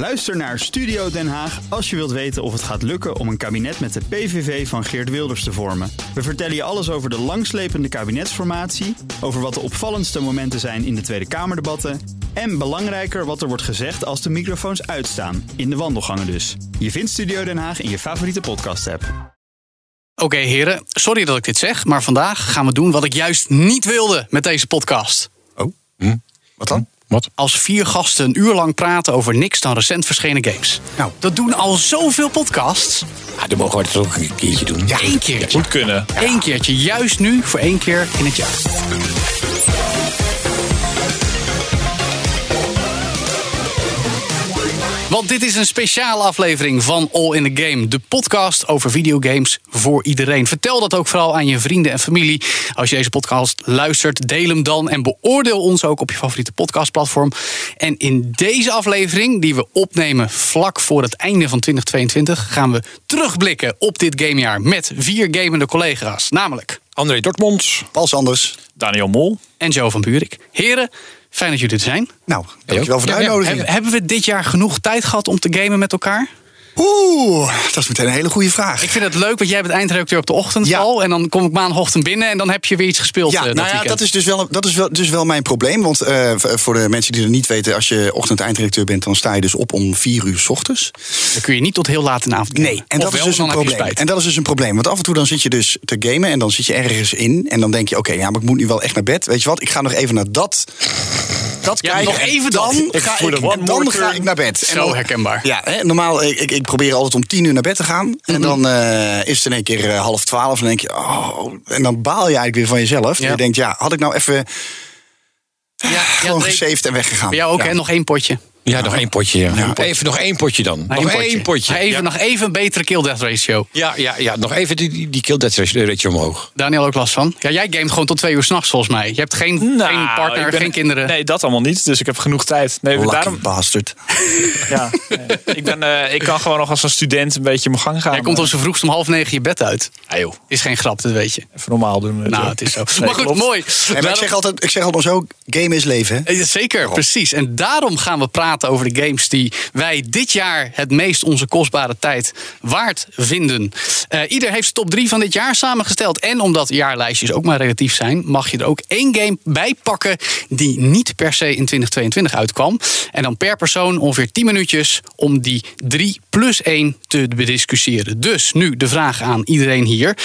Luister naar Studio Den Haag als je wilt weten of het gaat lukken om een kabinet met de PVV van Geert Wilders te vormen. We vertellen je alles over de langslepende kabinetsformatie, over wat de opvallendste momenten zijn in de Tweede Kamerdebatten en belangrijker wat er wordt gezegd als de microfoons uitstaan, in de wandelgangen dus. Je vindt Studio Den Haag in je favoriete podcast-app. Oké, heren, sorry dat ik dit zeg, maar vandaag gaan we doen wat ik juist niet wilde met deze podcast. Oh, hm. wat dan? Wat? Als vier gasten een uur lang praten over niks dan recent verschenen games. Nou, dat doen al zoveel podcasts. Ja, dan mogen we het ook een keertje doen. Ja, één keertje. Moet kunnen. Eén keertje, juist nu, voor één keer in het jaar. Want dit is een speciale aflevering van All in the Game. De podcast over videogames voor iedereen. Vertel dat ook vooral aan je vrienden en familie. Als je deze podcast luistert, deel hem dan. En beoordeel ons ook op je favoriete podcastplatform. En in deze aflevering, die we opnemen vlak voor het einde van 2022... gaan we terugblikken op dit gamejaar met vier gamende collega's. Namelijk... André Dortmonds. Paul Sanders. Daniel Mol. En Joe van Buurik. Heren, Fijn dat jullie er zijn. Nou, dankjewel voor de uitnodiging. Hebben, hebben we dit jaar genoeg tijd gehad om te gamen met elkaar? Oeh, dat is meteen een hele goede vraag. Ik vind het leuk, want jij bent eindredacteur op de ochtend ja. al. En dan kom ik maandagochtend binnen en dan heb je weer iets gespeeld. Ja, uh, nou ja, dat is, dus wel, dat is wel, dus wel mijn probleem. Want uh, voor de mensen die het niet weten, als je ochtend eindredacteur bent, dan sta je dus op om vier uur s ochtends. Dan kun je niet tot heel laat in de avond Nee, en dat, is dus een probleem. en dat is dus een probleem. Want af en toe dan zit je dus te gamen en dan zit je ergens in. En dan denk je, oké, okay, ja, maar ik moet nu wel echt naar bed. Weet je wat, ik ga nog even naar dat dat ja. Nog even dan. Ga ik, en dan ga ik naar bed. Zo en dan, herkenbaar. Ja, hè, normaal, ik, ik probeer altijd om tien uur naar bed te gaan. En mm -hmm. dan uh, is het in één keer uh, half twaalf. En dan denk je, oh. En dan baal je eigenlijk weer van jezelf. Ja. Je denkt, ja, had ik nou even. Ja, gewoon gesaved en weggegaan. Bij jou ook, hè? Nog één potje. Ja, nog één potje. Ja. Ja, even nog één potje dan. Nog potje. één potje. Even, ja. Nog even een betere kill-death ratio. Ja, ja, ja, nog even die, die kill-death ratio omhoog. Daniel ook last van. Ja, jij gamet gewoon tot twee uur s'nachts volgens mij. Je hebt geen, nou, geen partner, ben, geen kinderen. Nee, dat allemaal niet. Dus ik heb genoeg tijd. Nee, Lucky daarom, bastard. Ja, nee. ik, ben, uh, ik kan gewoon nog als een student een beetje mijn gang gaan. Jij komt op z'n vroegst om half negen je bed uit. Ah, joh. Is geen grap, dat weet je. Even normaal doen. Nou, het is zo. Nee, maar goed, klopt. mooi. Nee, maar ik zeg altijd, ik zeg altijd zo, game is leven. Hè? Zeker, Waarom? precies. En daarom gaan we praten over de games die wij dit jaar het meest onze kostbare tijd waard vinden. Uh, ieder heeft top 3 van dit jaar samengesteld. En omdat jaarlijstjes ook maar relatief zijn, mag je er ook één game bij pakken die niet per se in 2022 uitkwam. En dan per persoon ongeveer 10 minuutjes om die 3 plus 1 te bediscussiëren. Dus nu de vraag aan iedereen hier.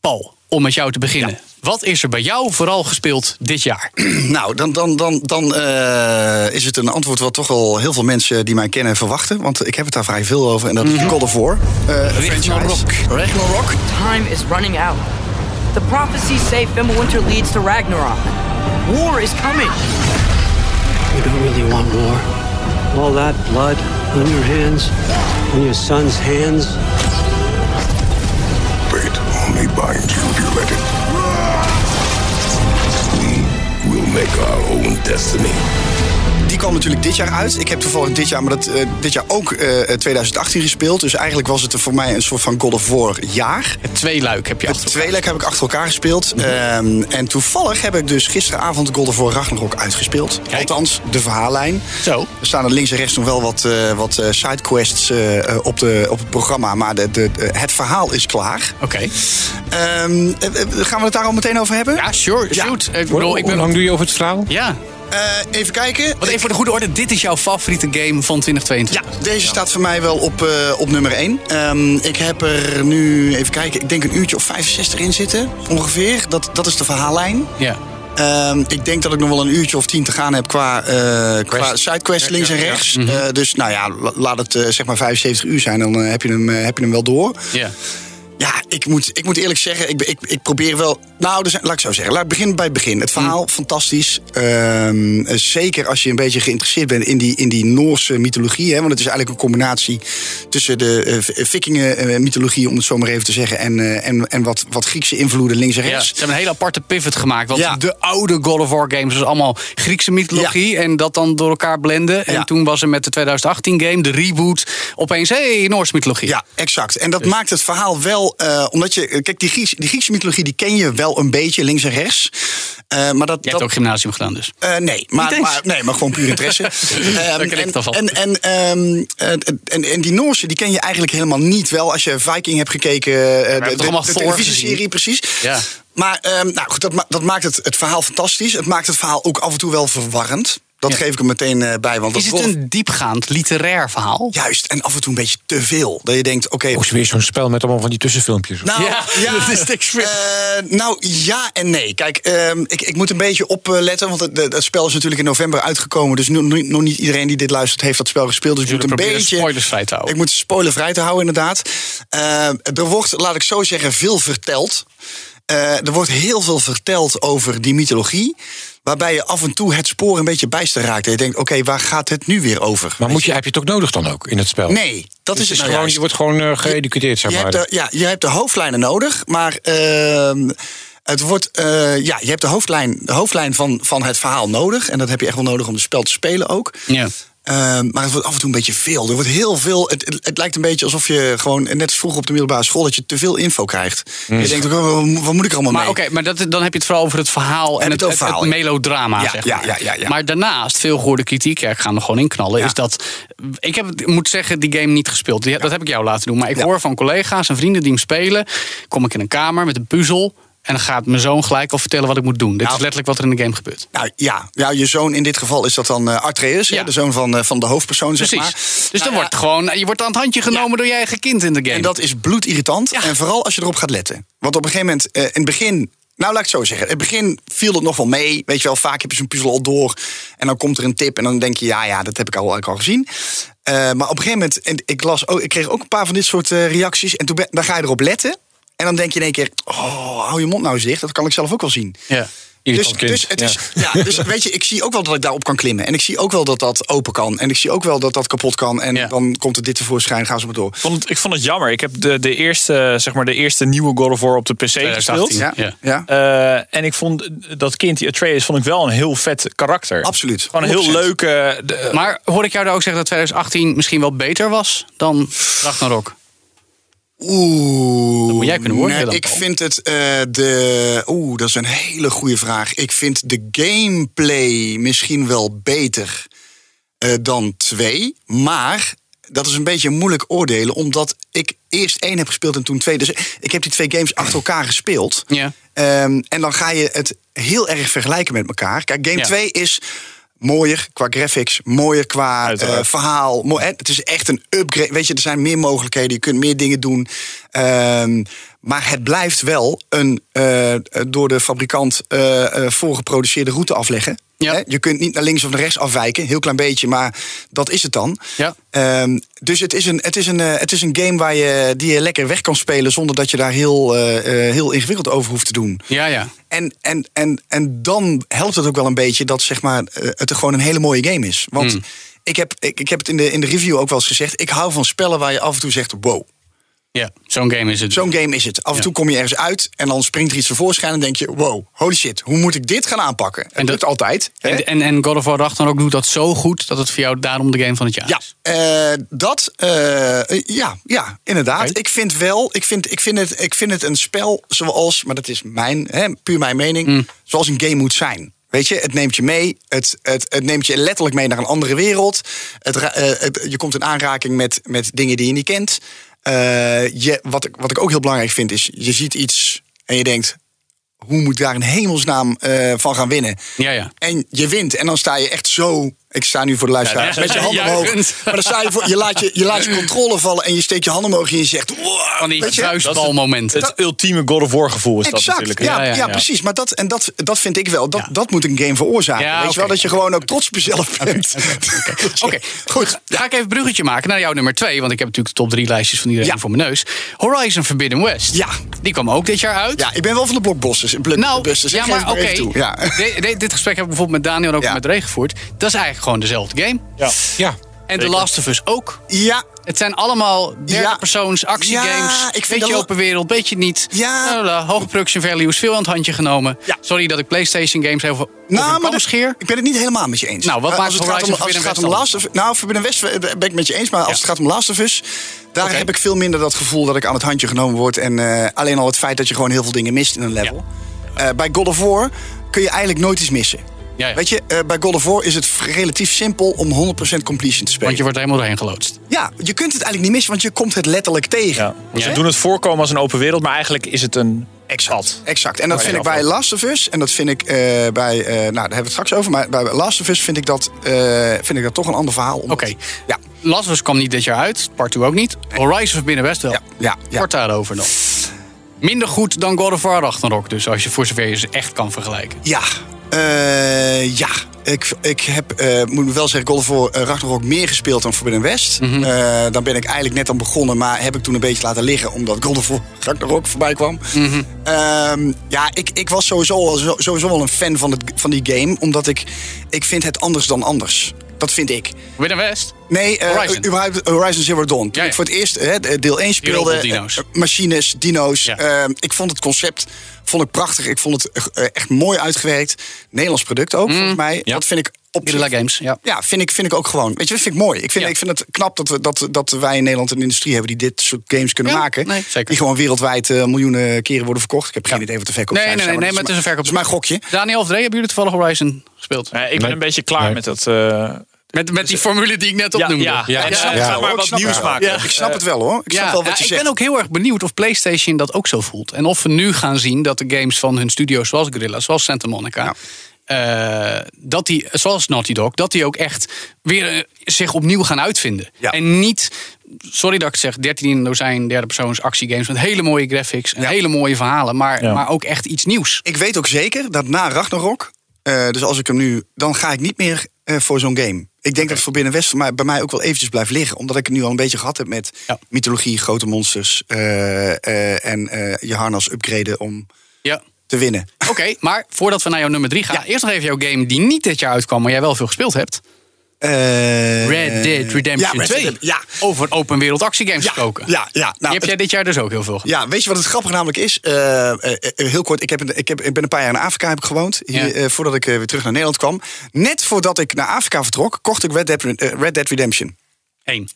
Paul, om met jou te beginnen. Ja. Wat is er bij jou vooral gespeeld dit jaar? Nou, dan, dan, dan, dan uh, is het een antwoord wat toch al heel veel mensen die mij kennen verwachten. Want ik heb het daar vrij veel over en dat is mm -hmm. God of War. Uh, Ragnarok. Ragnarok. Time is running out. The prophecies say Fimbulwinter leads to Ragnarok. War is coming. You don't really want war. All that blood on your hands, on your son's hands. Destiny. Die kwam natuurlijk dit jaar uit. Ik heb toevallig dit jaar, maar dat, uh, dit jaar ook uh, 2018 gespeeld. Dus eigenlijk was het voor mij een soort van God of War jaar. Het tweeluik heb je Het tweeluik heb ik achter elkaar gespeeld. Mm -hmm. um, en toevallig heb ik dus gisteravond God of War Ragnarok uitgespeeld. Kijk. Althans, de verhaallijn. Zo. Er staan er links en rechts nog wel wat, uh, wat sidequests uh, op, de, op het programma. Maar de, de, de, het verhaal is klaar. Oké. Okay. Um, gaan we het daar al meteen over hebben? Ja, sure. Shoot. Ja. Ik bedoel, ik ben... Hoe lang doe je over het verhaal? Ja. Uh, even kijken. Want even voor de goede orde, dit is jouw favoriete game van 2022? Ja, deze staat voor mij wel op, uh, op nummer 1. Um, ik heb er nu, even kijken, ik denk een uurtje of 65 in zitten, ongeveer. Dat, dat is de verhaallijn. Ja. Um, ik denk dat ik nog wel een uurtje of tien te gaan heb qua, uh, qua sidequest links en rechts. Ja, ja. Mm -hmm. uh, dus nou ja, laat het uh, zeg maar 75 uur zijn, dan heb, je hem, heb je hem wel door. Ja. Ja, ik moet, ik moet eerlijk zeggen, ik, ik, ik probeer wel. Nou, dus, laat ik zo zeggen. Laat ik beginnen bij het begin. Het verhaal, mm. fantastisch. Um, zeker als je een beetje geïnteresseerd bent in die, in die Noorse mythologie. Hè, want het is eigenlijk een combinatie tussen de uh, Vikingen-mythologie, om het zo maar even te zeggen. En, uh, en, en wat, wat Griekse invloeden links en rechts. Ja, ze hebben een hele aparte pivot gemaakt. Want ja. de oude God of War games was allemaal Griekse mythologie. Ja. En dat dan door elkaar blenden. En toen was er met de 2018 game, de reboot, opeens, hé, hey, Noorse mythologie. Ja, exact. En dat maakt het verhaal wel, eh, omdat je, kijk, die, Grieks, die Griekse mythologie die ken je wel een beetje, links en rechts. Eh, maar dat, Je dat, hebt ook gymnasium gedaan dus. eh, nee, maar, maar, nee, maar gewoon puur interesse. Ken ik en, en, en, ehm, eh, en, en die Noorse, die ken je eigenlijk helemaal niet. Wel als je Viking hebt gekeken, eh, de, de, de Thor televisieserie, precies. Ja. Maar ehm, nou goed, dat, ma- dat maakt het, het verhaal fantastisch. Het maakt het verhaal ook af en toe wel verwarrend. Dat Ja. geef ik er meteen eh, bij. Want Is dat het een diepgaand literair verhaal? Juist, en af en toe een beetje te veel. Dat je denkt, oké, Of is weer zo'n spel met allemaal van die tussenfilmpjes. Nou, Ja, dat is niks eh, nou, ja en nee. Kijk, ehm, ik, ik moet een beetje opletten, want het, het spel is natuurlijk in november uitgekomen. Dus nu, nu- nog niet iedereen die dit luistert heeft dat spel gespeeld. Dus ik moet een beetje... spoilersvrij te houden. Ik moet spoilervrij te houden, inderdaad. Eh, er wordt, laat ik zo zeggen, veel verteld. Eh, er wordt heel veel verteld over die mythologie. Waarbij je af en toe het spoor een beetje bijster raakt. En je denkt, oké, waar gaat het nu weer over? Maar moet je, heb je het ook nodig dan ook in het spel? Nee, dat Dus is het nou gewoon, juist. je wordt gewoon geëduceerd, zeg Je maar. de, ja, je hebt de hoofdlijnen nodig, maar ehm, het wordt, eh, ja, je hebt de hoofdlijn, de hoofdlijn van, van het verhaal nodig. En dat heb je echt wel nodig om het spel te spelen ook. Ja. Ehm, maar het wordt af en toe een beetje veel. Er wordt heel veel. Het, het, het lijkt een beetje alsof je gewoon, net als vroeger op de middelbare school, dat je te veel info krijgt. Je denkt, ook, oh, wat, moet ik allemaal Maar mee? oké, maar dat, dan heb je het vooral over het verhaal en het, melodrama, Ja, zeg maar. ja, ja, ja. Maar daarnaast, veel gehoorde kritiek, ja, ik ga er gewoon in knallen, is dat... Ik heb, ik moet zeggen, die game niet gespeeld. Die- Dat heb ik jou laten doen. Maar ik hoor van collega's en vrienden die hem spelen... kom ik in een kamer met een puzzel... en dan gaat mijn zoon gelijk al vertellen wat ik moet doen. Dit Nou. is letterlijk wat er in de game gebeurt. Nou ja, ja, je zoon in dit geval is dat dan eh Atreus, hè, Ja. de zoon van, eh, van de hoofdpersoon, zeg Precies. maar. Dus Nou dan ja, wordt gewoon, je wordt aan het handje genomen door je eigen kind in de game. En dat is bloedirritant. En vooral als je erop gaat letten. Want op een gegeven moment, eh, in het begin. Nou, laat ik het zo zeggen. In het begin viel het nog wel mee. Weet je wel, vaak heb je zo'n puzzel al door. En dan komt er een tip. En dan denk je, ja, ja, dat heb ik al, eigenlijk al gezien. Eh, maar op een gegeven moment, en ik, las, ook, ik kreeg ook een paar van dit soort eh, reacties. En toen ben, dan ga je erop letten. En dan denk je in één keer, oh, hou je mond nou eens dicht. Dat kan ik zelf ook wel zien. ja. Dus, dus, het ja. is, ja, dus weet je, ik zie ook wel dat ik daarop kan klimmen. En ik zie ook wel dat dat open kan. En ik zie ook wel dat dat kapot kan. En Ja. dan komt er dit tevoorschijn, gaan ze maar door. Ik vond het, ik vond het jammer. Ik heb de, de, eerste, zeg maar, de eerste nieuwe God of War op de PC gespeeld. 2018. Ja, Ja. Eh, en ik vond dat kind, die Atreus, vond ik wel een heel vet karakter. Absoluut. Gewoon een heel 100%. leuke... de- Maar hoor ik jou daar ook zeggen dat 2018 misschien wel beter was dan Ragnarok? Oeh. Dat moet jij kunnen worden nee, ik Paul. vind het eh, de. Oeh, dat is een hele goede vraag. Ik vind de gameplay misschien wel beter eh, dan twee. Maar dat is een beetje moeilijk oordelen, omdat ik eerst één heb gespeeld en toen twee. Dus ik heb die twee games achter elkaar gespeeld. Ja. Ehm, en dan ga je het heel erg vergelijken met elkaar. Kijk, game Ja. 2 is mooier qua graphics, mooier qua eh, verhaal. Mooi, het is echt een upgrade. Weet je, er zijn meer mogelijkheden. Je kunt meer dingen doen. Ehm, maar het blijft wel een eh, door de fabrikant eh, voorgeproduceerde route afleggen. Ja. Je kunt niet naar links of naar rechts afwijken. Heel klein beetje, maar dat is het dan. Ja. Ehm, dus het is, een, het, is een, eh, het is een game waar je, die je lekker weg kan spelen... zonder dat je daar heel, eh, eh, heel ingewikkeld over hoeft te doen. Ja, ja. En, en, en, en dan helpt het ook wel een beetje dat zeg maar, het gewoon een hele mooie game is. Want Hmm. ik, heb, ik, ik heb het in de, in de review ook wel eens gezegd... ik hou van spellen waar je af en toe zegt... wow, ja. Zo'n game is het. zo'n game is het. Af en Ja. toe kom je ergens uit en dan springt er iets tevoorschijn... en denk je, wow, holy shit, hoe moet ik dit gaan aanpakken? Het dat- lukt altijd. En, en, en God of War Ragnarok doet dat zo goed dat het voor jou daarom de game van het jaar Ja, is. eh, dat, eh, eh, ja, ja, inderdaad. Ik vind wel, ik vind, ik, vind het, ik vind het een spel zoals, maar dat is mijn, hè, puur mijn mening, Mm. zoals een game moet zijn. Weet je, het neemt je mee, het, het, het neemt je letterlijk mee naar een andere wereld. Het- je komt in aanraking met, met dingen die je niet kent. Eh, je, wat, ik, wat ik ook heel belangrijk vind is, je ziet iets en je denkt, hoe moet ik daar een hemelsnaam eh, van gaan winnen? Ja, ja. En je wint. En dan sta je echt zo. Ik sta nu voor de luisteraars. Ja, met je handen omhoog. Maar dan sta je voor. Je laat je, je laat je controle vallen. En je steekt je handen omhoog. En je zegt. Wow, Van die vuistbalmomenten. Het ultieme God of War gevoel is dat Exact, natuurlijk. ja, Ja, ja, ja, ja. precies. Maar dat, en dat, dat vind ik wel. Dat, dat moet een game veroorzaken. Ja, weet je wel? Dat je gewoon ook trots op jezelf bent. Oké, goed. Ga ik even een bruggetje maken naar jouw nummer twee. Want ik heb natuurlijk de top drie lijstjes van iedereen Ja. voor mijn neus. Horizon Forbidden West. Ja. Die kwam ook dit jaar uit. Ja, ik ben wel van de blockbusters. Bl- Nou, ja, maar het oké. de- dit gesprek heb ik bijvoorbeeld met Daniel en ook Ja. met Ray gevoerd. Dat is eigenlijk gewoon dezelfde game. Ja. Ja. En The Last of Us ook. Ja, Het zijn allemaal derde Ja. persoons actiegames. Ja, ik vind beetje open wereld, beetje niet. Ja. Nou, nou, hoge production values, veel aan het handje genomen. Ja. Sorry dat ik PlayStation games heel veel Nou, maar scheer. ik ben het niet helemaal met je eens. Nou, wat maakt als het gaat om, als het gaat om Last of Nou, Forbidden West eh, ben ik met je eens. Maar als Ja. het gaat om Last of Us... daar heb ik veel minder dat gevoel dat ik aan het handje genomen word. En eh, alleen al het feit dat je gewoon heel veel dingen mist in een level. Eh, bij God of War kun je eigenlijk nooit iets missen. Ja, ja. Weet je, eh, bij God of War is het relatief simpel om 100% completion te spelen. Want je wordt er helemaal doorheen geloodst. Ja, je kunt het eigenlijk niet missen, want je komt het letterlijk tegen. Ja. Ja. Ze doen het voorkomen als een open wereld, maar eigenlijk is het een Exact. Exact. En dat vind ik bij. Last of Us. En dat vind ik eh, bij. eh, nou, daar hebben we het straks over. Maar bij Last of Us vind ik dat, eh, vind ik dat toch een ander verhaal. omdat- Oké. Ja, Last of Us kwam niet dit jaar uit. Part 2 ook niet. Horizon Forbidden West wel. ja, ja. ja. Kort daarover dan. Minder goed dan God of War Ragnarok. Dus als je voor zover je ze echt kan vergelijken. Ja, eh, ja. Ik, ik heb, eh, moet wel zeggen, God War eh, Ragnarok meer gespeeld dan Forbidden West. Eh, dan ben ik eigenlijk net aan begonnen, maar heb ik toen een beetje laten liggen omdat God War Ragnarok voorbij kwam. Mhm. Ehm, ja, ik, ik was sowieso, sowieso wel een fan van, het, van die game, omdat ik, ik vind het anders dan anders. Dat vind ik. Forbidden West? Nee, eh, Horizon. überhaupt Horizon Zero Dawn. Toen Ja, ja. ik voor het eerst hè, deel 1 speelde, eh, machines, dino's. Ja. eh, ik vond het concept vond ik prachtig. Ik vond het echt mooi uitgewerkt. Nederlands product ook, volgens mij. Ja. Dat vind ik op Guerrilla Games, ja. Ja, vind ik, vind ik ook gewoon. Weet je, dat vind ik mooi. Ik vind, Ja. ik vind het knap dat, we, dat, dat wij in Nederland een industrie hebben die dit soort games kunnen Ja, maken. nee, zeker. Die gewoon wereldwijd eh, miljoenen keren worden verkocht. Ik heb geen idee wat de verkoop Nee, nee, nee, nee, maar het is een verkoop. Dat is mijn gokje. Daniel of Dre, hebben jullie toevallig Horizon gespeeld? Nee, ik ben Nee. een beetje klaar Nee. met dat. eh, Met, met die formule die ik net ja, opnoemde. ja, Ja, het wel, maar wat nieuws maken. Ja, ik snap het wel hoor. Ik snap Ja, wel wat ja, je ik zegt. ben ook heel erg benieuwd of PlayStation dat ook zo voelt. En of we nu gaan zien dat de games van hun studio's zoals Guerrilla, zoals Santa Monica, eh, dat die, zoals Naughty Dog, dat die ook echt weer eh, zich opnieuw gaan uitvinden. Ja. En niet, sorry dat ik het zeg, 13 in een dozijn derde persoons actiegames met hele mooie graphics en Ja. hele mooie verhalen, maar, Ja. maar ook echt iets nieuws. Ik weet ook zeker dat na Ragnarok, eh, dus als ik hem nu, dan ga ik niet meer eh, voor zo'n game. Ik denk dat Forbidden West voor mij, bij mij ook wel eventjes blijft liggen. Omdat ik het nu al een beetje gehad heb met Ja. mythologie, grote monsters eh, eh, en eh, je harnas upgraden om Ja. Te winnen. Oké, maar voordat we naar jouw nummer 3 gaan, eerst nog even jouw game die niet dit jaar uitkwam, maar jij wel veel gespeeld hebt. Eh, Red Dead Redemption ja, Red 2. Dead- ja, Over open wereld actiegames ja, gesproken. ja, ja. Die Nou, heb jij dit jaar dus ook heel veel gedaan. Ja, weet je wat het grappige namelijk is? Eh, eh, heel kort, ik, heb, ik, heb, ik ben een paar jaar in Afrika heb ik gewoond. Hier, Ja. voordat ik weer terug naar Nederland kwam. Net voordat ik naar Afrika vertrok, kocht ik Red Dead, Red Dead Redemption Eén.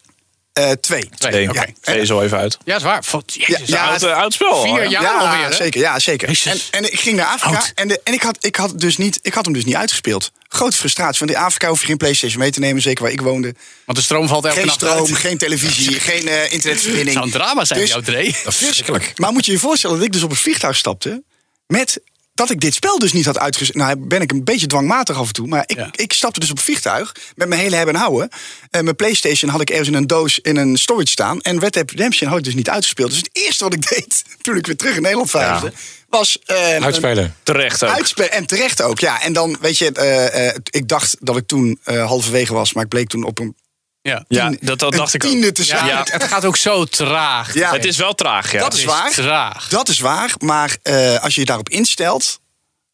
Eh, twee. Twee, oké. Ja, Twee is al even uit. Ja, is waar. Jezus, Ja, oud, oud spel. Vier jaar ja, alweer, hè? zeker. Ja, zeker. En, en ik ging naar Afrika Oud. en, de, en ik, had, ik, had dus niet, ik had hem dus niet uitgespeeld. Grote frustratie. Want in Afrika hoef je geen PlayStation mee te nemen, zeker waar ik woonde. Want de stroom valt elke Geen nacht stroom, uit. geen televisie, geen eh, internetverbinding. Zou een drama zijn, Dus- jouw Dre. Verschrikkelijk. Maar moet je je voorstellen dat ik dus op het vliegtuig stapte met dat ik dit spel dus niet had uitgezet. Nou, ben ik een beetje dwangmatig af en toe. Maar ik, Ja. ik stapte dus op vliegtuig met mijn hele hebben en houden. En mijn PlayStation had ik ergens in een doos in een storage staan. En Red Dead Redemption had ik dus niet uitgespeeld. Dus het eerste wat ik deed toen ik weer terug in Nederland verhuisde, was eh, een- Uitspelen. Terecht ook. Uitspelen. En terecht ook, ja. En dan, weet je, eh, eh, ik dacht dat ik toen eh, halverwege was, maar ik bleek toen op een, Ja. Dat, dat dacht ik ook. tiende te Ja, staan. Ja. Het, het gaat ook zo traag. Ja. Het is wel traag, ja. Dat is Het waar. traag. Dat is waar, maar eh, als je je daarop instelt,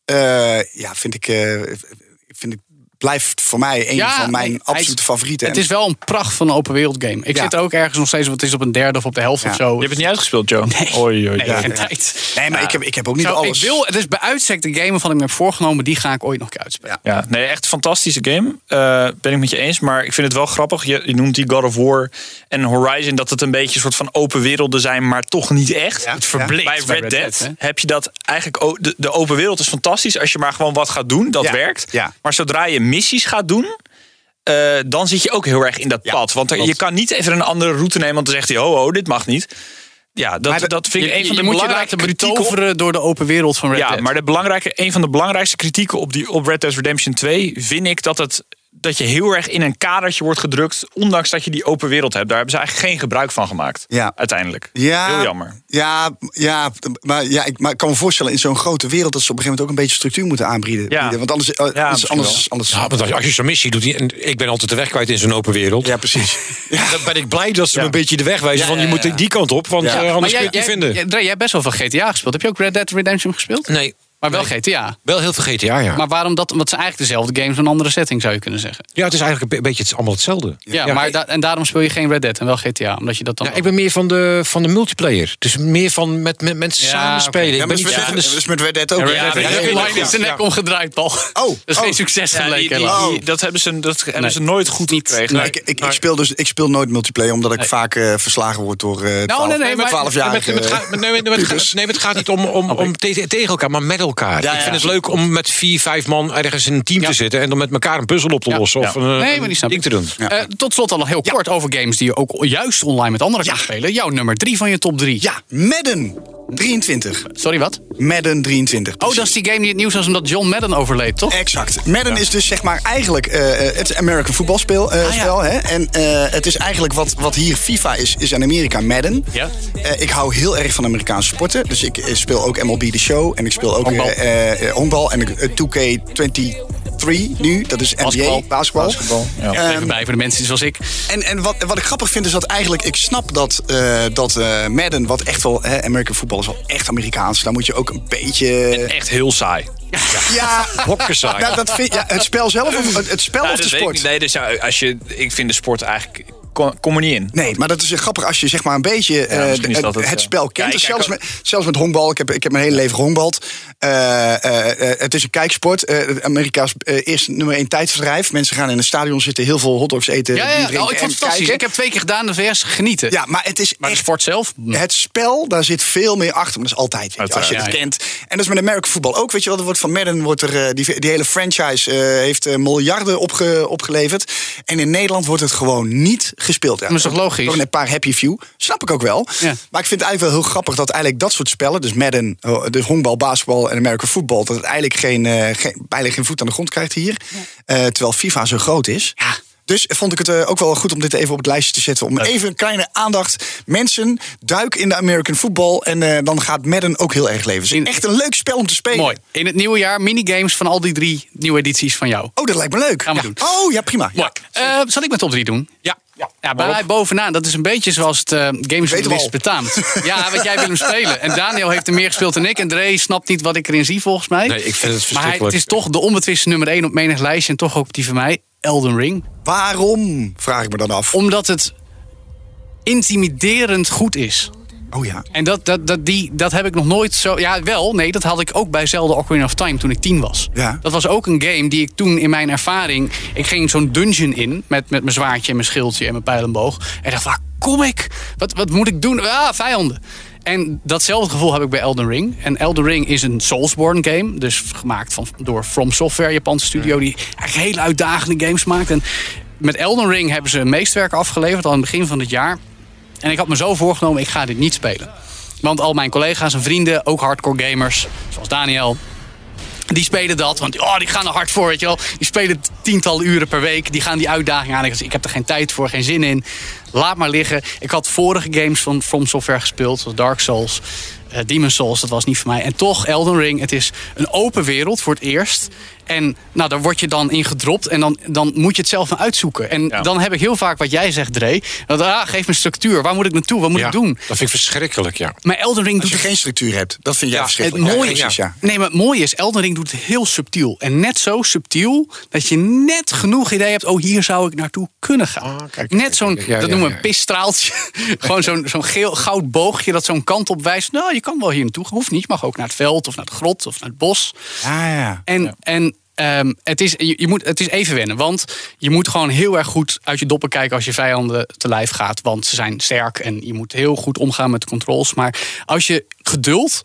eh, ja, vind ik, eh, vind ik, blijft voor mij een Ja, van mijn absolute is- favorieten. Het is wel een pracht van een open wereld game. Ik Ja. zit ook ergens nog steeds, wat het is op een derde of op de helft Ja. of zo. Je hebt het niet uitgespeeld, Joe? Nee. Oei, oei, Nee, oei. geen tijd. nee, maar ik, heb, ik heb ook niet Zo, alles. Ik wil, het is bij uitstek de game waarvan ik me heb voorgenomen, die ga ik ooit nog een keer uitspelen. Ja. Ja, nee, echt een fantastische game. Eh, ben ik met je eens. Maar ik vind het wel grappig. Je, je noemt die God of War en Horizon... dat het een beetje een soort van open werelden zijn... maar toch niet echt. Ja. Het verbleekt Bij bij Red, Red Dead, heb je dat eigenlijk... ook- De, de open wereld is fantastisch als je maar gewoon wat gaat doen. Dat Ja. werkt. Ja. Maar zodra je missies gaat doen... eh, dan zit je ook heel erg in dat Ja, pad. Want er- je kan niet even een andere route nemen... want dan zegt hij, ho, ho, dit mag niet. Ja, dat, de- dat vind ik Je, een van de moet belangrijke laten kritieken op- betoveren door de open wereld van Red ja, Dead. maar de belangrijke, een van de belangrijkste kritieken op, die, op Red Dead Redemption 2 vind ik dat, het, dat je heel erg in een kadertje wordt gedrukt, ondanks dat je die open wereld hebt. Daar hebben ze eigenlijk geen gebruik van gemaakt. Ja. Uiteindelijk. Ja, Heel jammer. Ja, ja, maar, ja ik, maar ik kan me voorstellen in zo'n grote wereld dat ze op een gegeven moment ook een beetje structuur moeten aanbieden. Ja. Want anders, eh, anders, anders, anders Ja, want als je- als je zo'n missie doet, en ik ben altijd de weg kwijt in zo'n open wereld. Ja, precies. Ja. Dan ben ik blij dat ze Ja. me een beetje de weg wijzen Ja, van je ja. moet die kant op, want Ja. eh, Maar anders kun je het niet vinden. jij, jij hebt best wel veel GTA gespeeld. Heb je ook Red Dead Redemption gespeeld? Nee, Maar wel GTA. Wel heel veel GTA, ja. Maar waarom dat? Want het zijn eigenlijk dezelfde games, een andere setting zou je kunnen zeggen. ja, het is eigenlijk een be- beetje het, allemaal hetzelfde. Ja, maar da- en daarom speel je geen Red Dead en wel GTA, omdat je dat dan. Ja, ik ben meer van de, van de multiplayer. Dus meer van met, met mensen Ja, samen spelen. Ja, Ik maar ben niet is zo met, van de... is met Red Dead ook. Hè? Red Dead ja, ja, Online ja, is zijn ja. nek omgedraaid, Paul. Oh, dat is oh. geen succes Ja, gebleken. die- helaas. die- dat hebben ze, dat hebben Nee. ze nooit goed Niet. gekregen. Nee. Ik, ik, ik, speel dus, ik speel nooit multiplayer, omdat ik vaak eh, verslagen word door eh 12, nee, nee, maar- 12 Ja, jaar. nee, het gaat, nee, maar het gaat niet om, om, om te- tegen elkaar, maar met elkaar. Ja, ik vind ja. het leuk om met vier, vijf man ergens in een team Ja. te zitten... en dan met elkaar een puzzel op te Ja. lossen. Of Ja. een, eh, Nee, maar een die snap ding te doen. Eh, tot slot al nog heel kort over games die je ook juist online met anderen kan spelen. Jouw nummer drie van je top drie. Ja, Madden 23. Sorry, wat? Madden 23. Oh, dat is die game die het nieuws was omdat John Madden overleed, toch? Exact. Madden is dus zeg maar eigenlijk eh, eh, het American voetbalspel eh Ah, ja. spel, hè? En eh, het is eigenlijk wat, wat hier FIFA is, is in Amerika Madden. Ja. Eh, ik hou heel erg van Amerikaanse sporten. Dus ik speel ook MLB The Show. En ik speel ook Honkbal. eh, eh, honkbal. En ik- eh, 2K23 nu. Dat is NBA, Basketbal. basketbal. Basketbal, ja. Ehm, Even bij voor de mensen zoals ik. en, en wat, wat ik grappig vind is dat eigenlijk, ik snap dat, eh, dat eh, Madden, wat echt wel, hè, American football is wel echt Amerikaans. Daar moet je ook een beetje. Echt heel saai. Ja, Hokkensaai. nou, dat vind, ja, het spel zelf of het, het spel Ja, of de sport? niet. Nee, dus, ja, als je, ik vind de sport eigenlijk... Kom, kom er niet in. Nee, maar dat is grappig als je zeg maar een beetje eh, misschien is het, dat het, het ja. spel kent. Ja, Dus zelfs, met, zelfs met honkbal. Ik heb, ik heb mijn hele leven gehongbald. Eh, eh, eh, het is een kijksport. Eh, Amerika's eh, eerste nummer één tijdverdrijf. Mensen gaan in een stadion zitten, heel veel hotdogs eten, Ja, ja, drinken oh, ik vond en het fantastisch. kijken. Ik heb twee keer gedaan de VS genieten. Ja, maar het is maar de sport zelf? het spel, daar zit veel meer achter. Maar dat is altijd, je, als je het ja, ja. kent. En dat is met American voetbal ook. Weet je wel, er wordt van Madden, wordt er, eh, die, die hele franchise eh, heeft eh, miljarden opge, opgeleverd. En in Nederland wordt het gewoon niet gespeeld. Ja, Dat is toch logisch? Een paar happy few. Snap ik ook wel. Ja. Maar ik vind het eigenlijk wel heel grappig dat eigenlijk dat soort spellen, dus Madden, eh, dus honkbal, basketbal en American voetbal, dat het eigenlijk geen, eh, geen, bijna geen voet aan de grond krijgt hier. Eh, terwijl FIFA zo groot is. Dus vond ik het eh, ook wel goed om dit even op het lijstje te zetten. Om even een kleine aandacht. Mensen, duik in de American football. En eh, dan gaat Madden ook heel erg leven. Het is In- echt een leuk spel om te spelen. Mooi. In het nieuwe jaar minigames van al die drie nieuwe edities van jou. Oh, dat lijkt me leuk. Gaan we Ja. doen. Oh, ja, prima. Mooi. Ja. Eh, zal ik mijn top 3 doen? Ja. Ja, bij mij bovenaan. Dat is een beetje zoals het uh, al. betaamt. Ja, want jij wil hem spelen. En Daniel heeft er meer gespeeld dan ik. En Dre snapt niet wat ik erin zie, volgens mij. Nee, ik vind het maar hij, verschrikkelijk. het is toch de onbetwiste nummer 1 op menig lijstje. En toch ook die van mij, Elden Ring. Waarom, vraag ik me dan af. Omdat het intimiderend goed is. Oh ja. En dat, dat, dat, die, dat heb ik nog nooit zo... Ja, wel. Nee, dat had ik ook bij Zelda Ocarina of Time toen ik tien was. Ja. Dat was ook een game die ik toen in mijn ervaring... Ik ging zo'n dungeon in met, met mijn zwaardje en mijn schildje en mijn pijlenboog. En dacht, waar kom ik? Wat, wat moet ik doen? Ah, vijanden. En datzelfde gevoel heb ik bij Elden Ring. En Elden Ring is een Soulsborne game. Dus gemaakt van, door From Software, Japanse studio... die eigenlijk hele uitdagende games maakt. En met Elden Ring hebben ze een meestwerk afgeleverd... al aan het begin van het jaar. En ik had me zo voorgenomen, ik ga dit niet spelen. Want al mijn collega's en vrienden, ook hardcore gamers, zoals Daniel... Die spelen dat, want oh, die gaan er hard voor, weet je wel. Die spelen tientallen uren per week. Die gaan die uitdaging aan. Ik, ik heb er geen tijd voor, geen zin in. Laat maar liggen. Ik had vorige games van From Software gespeeld, zoals Dark Souls, uh, Demon Souls. Dat was niet voor mij. En toch, Elden Ring, het is een open wereld voor het eerst. En nou, daar word je dan in gedropt en dan, dan moet je het zelf maar uitzoeken. En Ja. dan heb ik heel vaak wat jij zegt, Dre. Dat, ah, geef me structuur. Waar moet ik naartoe? Wat moet Ja, ik doen? Dat vind ik verschrikkelijk, ja. Maar Elden Ring Als doet je geen structuur hebt, dat vind jij Ja, het verschrikkelijk. mooie Ja, is, precies, ja. nee, maar het mooie is, Elden Ring doet het heel subtiel. En net zo subtiel dat je net genoeg idee hebt... oh, hier zou ik naartoe kunnen gaan. Ah, kijk, net zo'n, dat noemen we ja. een pisstraaltje. Gewoon zo'n zo'n geel, goud boogje dat zo'n kant op wijst. Nou, je kan wel hier naartoe. Hoeft niet. Je mag ook naar het veld of naar de grot of naar het bos. Ja, ja. En, en ehm, het, is, je, je moet, het is even wennen. Want je moet gewoon heel erg goed uit je doppen kijken als je vijanden te lijf gaat. Want ze zijn sterk en je moet heel goed omgaan met de controls. Maar als je geduld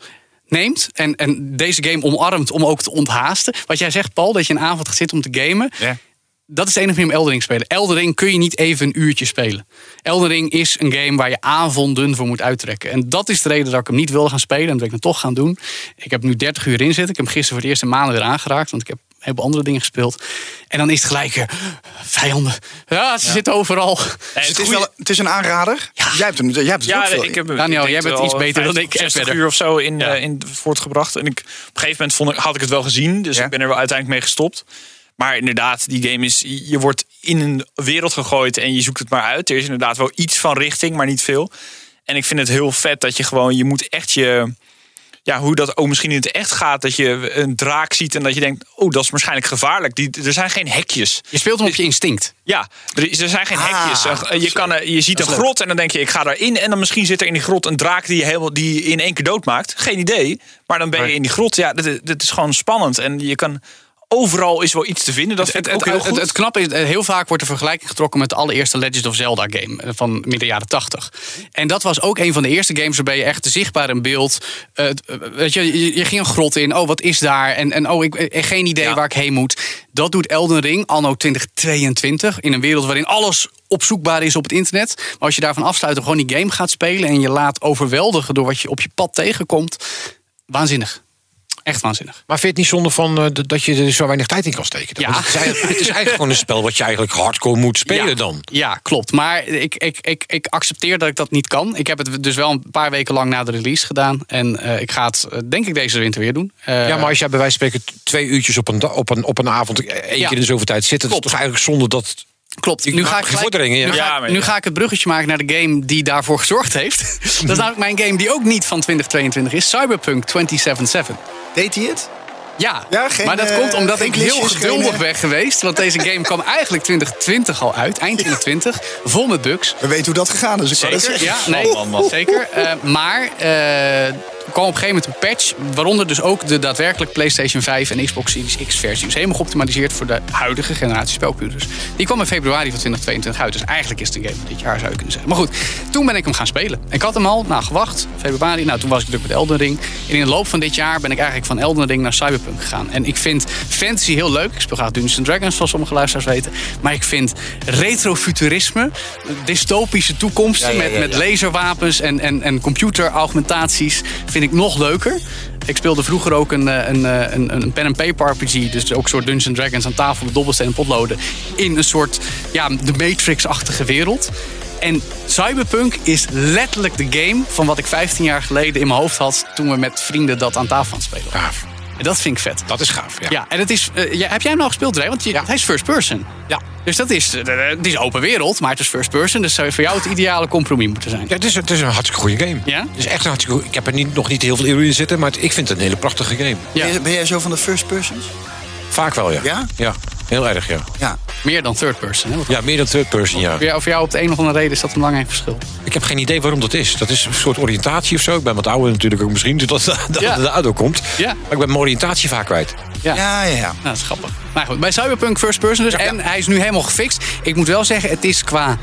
neemt en, en deze game omarmt om ook te onthaasten. Wat jij zegt, Paul, dat je een avond gaat zitten om te gamen. Ja. Dat is de enige manier om Elden Ring te spelen. Elden Ring kun je niet even een uurtje spelen. Elden Ring is een game waar je avonden voor moet uittrekken. En dat is de reden dat ik hem niet wilde gaan spelen. En dat ik het toch gaan doen. Ik heb nu 30 uur in zitten. Ik heb hem gisteren voor het eerst in maanden weer aangeraakt. Want ik heb heleboel andere dingen gespeeld. En dan is het gelijk eh, vijanden. Ja, ze zitten overal. Nee, Dus het, is wel, het is een aanrader. Jij hebt hem, jij hebt het ook Ja, veel. ik heb Daniel, ik jij bent iets beter dan 50, ik. 60 Verder. uur of zo in, Ja. eh, in voortgebracht. En ik, op een gegeven moment vond ik, had ik het wel gezien. Dus Ja. ik ben er wel uiteindelijk mee gestopt. Maar inderdaad, die game is... Je wordt in een wereld gegooid en je zoekt het maar uit. Er is inderdaad wel iets van richting, maar niet veel. En ik vind het heel vet dat je gewoon... Je moet echt je, ja, hoe dat ook misschien in het echt gaat. Dat je een draak ziet en dat je denkt, oh, dat is waarschijnlijk gevaarlijk. Die, er zijn geen hekjes. Je speelt hem op je instinct. Ja, er, er zijn geen Ah, hekjes. Je, kan, je ziet een leuk. grot en dan denk je, ik ga daarin. En dan misschien zit er in die grot een draak die je, helemaal, die je in één keer doodmaakt. Geen idee. Maar dan ben je in die grot. Ja, dat, dat is gewoon spannend. En je kan... Overal is wel iets te vinden. Dat Het, vind ik het, ook heel goed. het, knappe is, eh, heel vaak wordt de vergelijking getrokken met de allereerste Legend of Zelda game eh, van midden jaren 80. En dat was ook een van de eerste games waarbij je echt zichtbaar in beeld. eh, weet je, je, je ging een grot in. Oh, wat is daar? En, en oh, ik geen idee waar ik heen moet. Dat doet Elden Ring anno 2022 in een wereld waarin alles opzoekbaar is op het internet. Maar als je daarvan afsluit en gewoon die game gaat spelen en je laat overweldigen door wat je op je pad tegenkomt, waanzinnig. Echt waanzinnig. Maar vind je het niet zonde van eh, dat- je er zo weinig tijd in kan steken? Ja. Het, is eigenlijk, het is eigenlijk gewoon een spel wat je eigenlijk hardcore moet spelen ja, dan. Ja, klopt. Maar ik, ik, ik, ik accepteer dat ik dat niet kan. Ik heb het dus wel een paar weken lang na de release gedaan. En eh, ik ga het eh, denk ik deze winter weer doen. Ja, maar als jij bij wijze van spreken twee uurtjes op een, op een, op een avond één Ja. keer in de zoveel tijd zit, dat is toch eigenlijk zonde dat. Klopt. Nu ga, ik gelijk- ja. nu, ga, Ja, ik- maar nu ja. ga ik het bruggetje maken naar de game die daarvoor gezorgd heeft. dat is namelijk mijn game die ook niet van 2022 is. Cyberpunk 2077. Deed hij het? Ja, Ja, geen, maar dat eh, komt omdat ik heel geduldig geen, eh, ben geweest. Want deze game kwam eigenlijk 2020 al uit. Eind 2020. Vol met bugs. We weten hoe dat gegaan is. Dat Zeker, zeggen. ja, nee, zeker. Eh, maar eh, er kwam op een gegeven moment een patch, waaronder dus ook de daadwerkelijk PlayStation 5 en Xbox Series X versie. Dus helemaal geoptimaliseerd voor de huidige generatie spelcomputers. Die kwam in februari van 2022 uit. Dus eigenlijk is het een game van dit jaar, zou je kunnen zeggen. Maar goed, toen ben ik hem gaan spelen. Ik had hem al, nou gewacht, februari. Nou, toen was ik druk met Elden Ring. En in de loop van dit jaar ben ik eigenlijk van Elden Ring naar Cyberpunk gegaan. En ik vind fantasy heel leuk. Ik speel graag Dungeons and Dragons, zoals sommige luisteraars weten. Maar ik vind retrofuturisme, dystopische toekomsten met, met laserwapens en, en, en computeraugmentaties vind ik nog leuker. Ik speelde vroeger ook een, eh, een, eh, een, een pen and paper RPG, dus ook een soort Dungeons Dragons aan tafel met dobbelsteen en potloden in een soort ja, de Matrix-achtige wereld. En Cyberpunk is letterlijk de game van wat ik 15 jaar geleden in mijn hoofd had toen we met vrienden dat aan tafel aan spelen waren. En dat vind ik vet. Dat is gaaf. Ja. Ja, en het is. eh, ja, heb jij hem nou gespeeld, Dre? Want je, hij is first person. Ja. Dus dat is. eh, het is open wereld, maar het is first person. Dus zou voor jou het ideale compromis moeten zijn. Ja, het, is, het is een hartstikke goede game. Ja? Het is echt een hartstikke. Ik heb er niet, nog niet heel veel uren in zitten, maar het- ik vind het een hele prachtige game. Ja. Ben, je- ben jij zo van de first persons? Vaak wel, ja. Ja? Ja, heel erg, ja. Ja. Meer dan third person. Hè? Ja, meer dan third person, ja. voor, jou, voor jou op de een of andere reden is dat een belangrijk verschil. Ik heb geen idee waarom dat is. Dat is een soort oriëntatie of zo. Ik ben wat ouder natuurlijk ook misschien, dus dat dat Ja. het daardoor komt. Ja. Maar ik ben mijn oriëntatie vaak kwijt. Ja. Ja, ja, ja. Nou, dat is grappig. Maar goed, bij Cyberpunk first person dus. En hij is nu helemaal gefixt. Ik moet wel zeggen, het is qua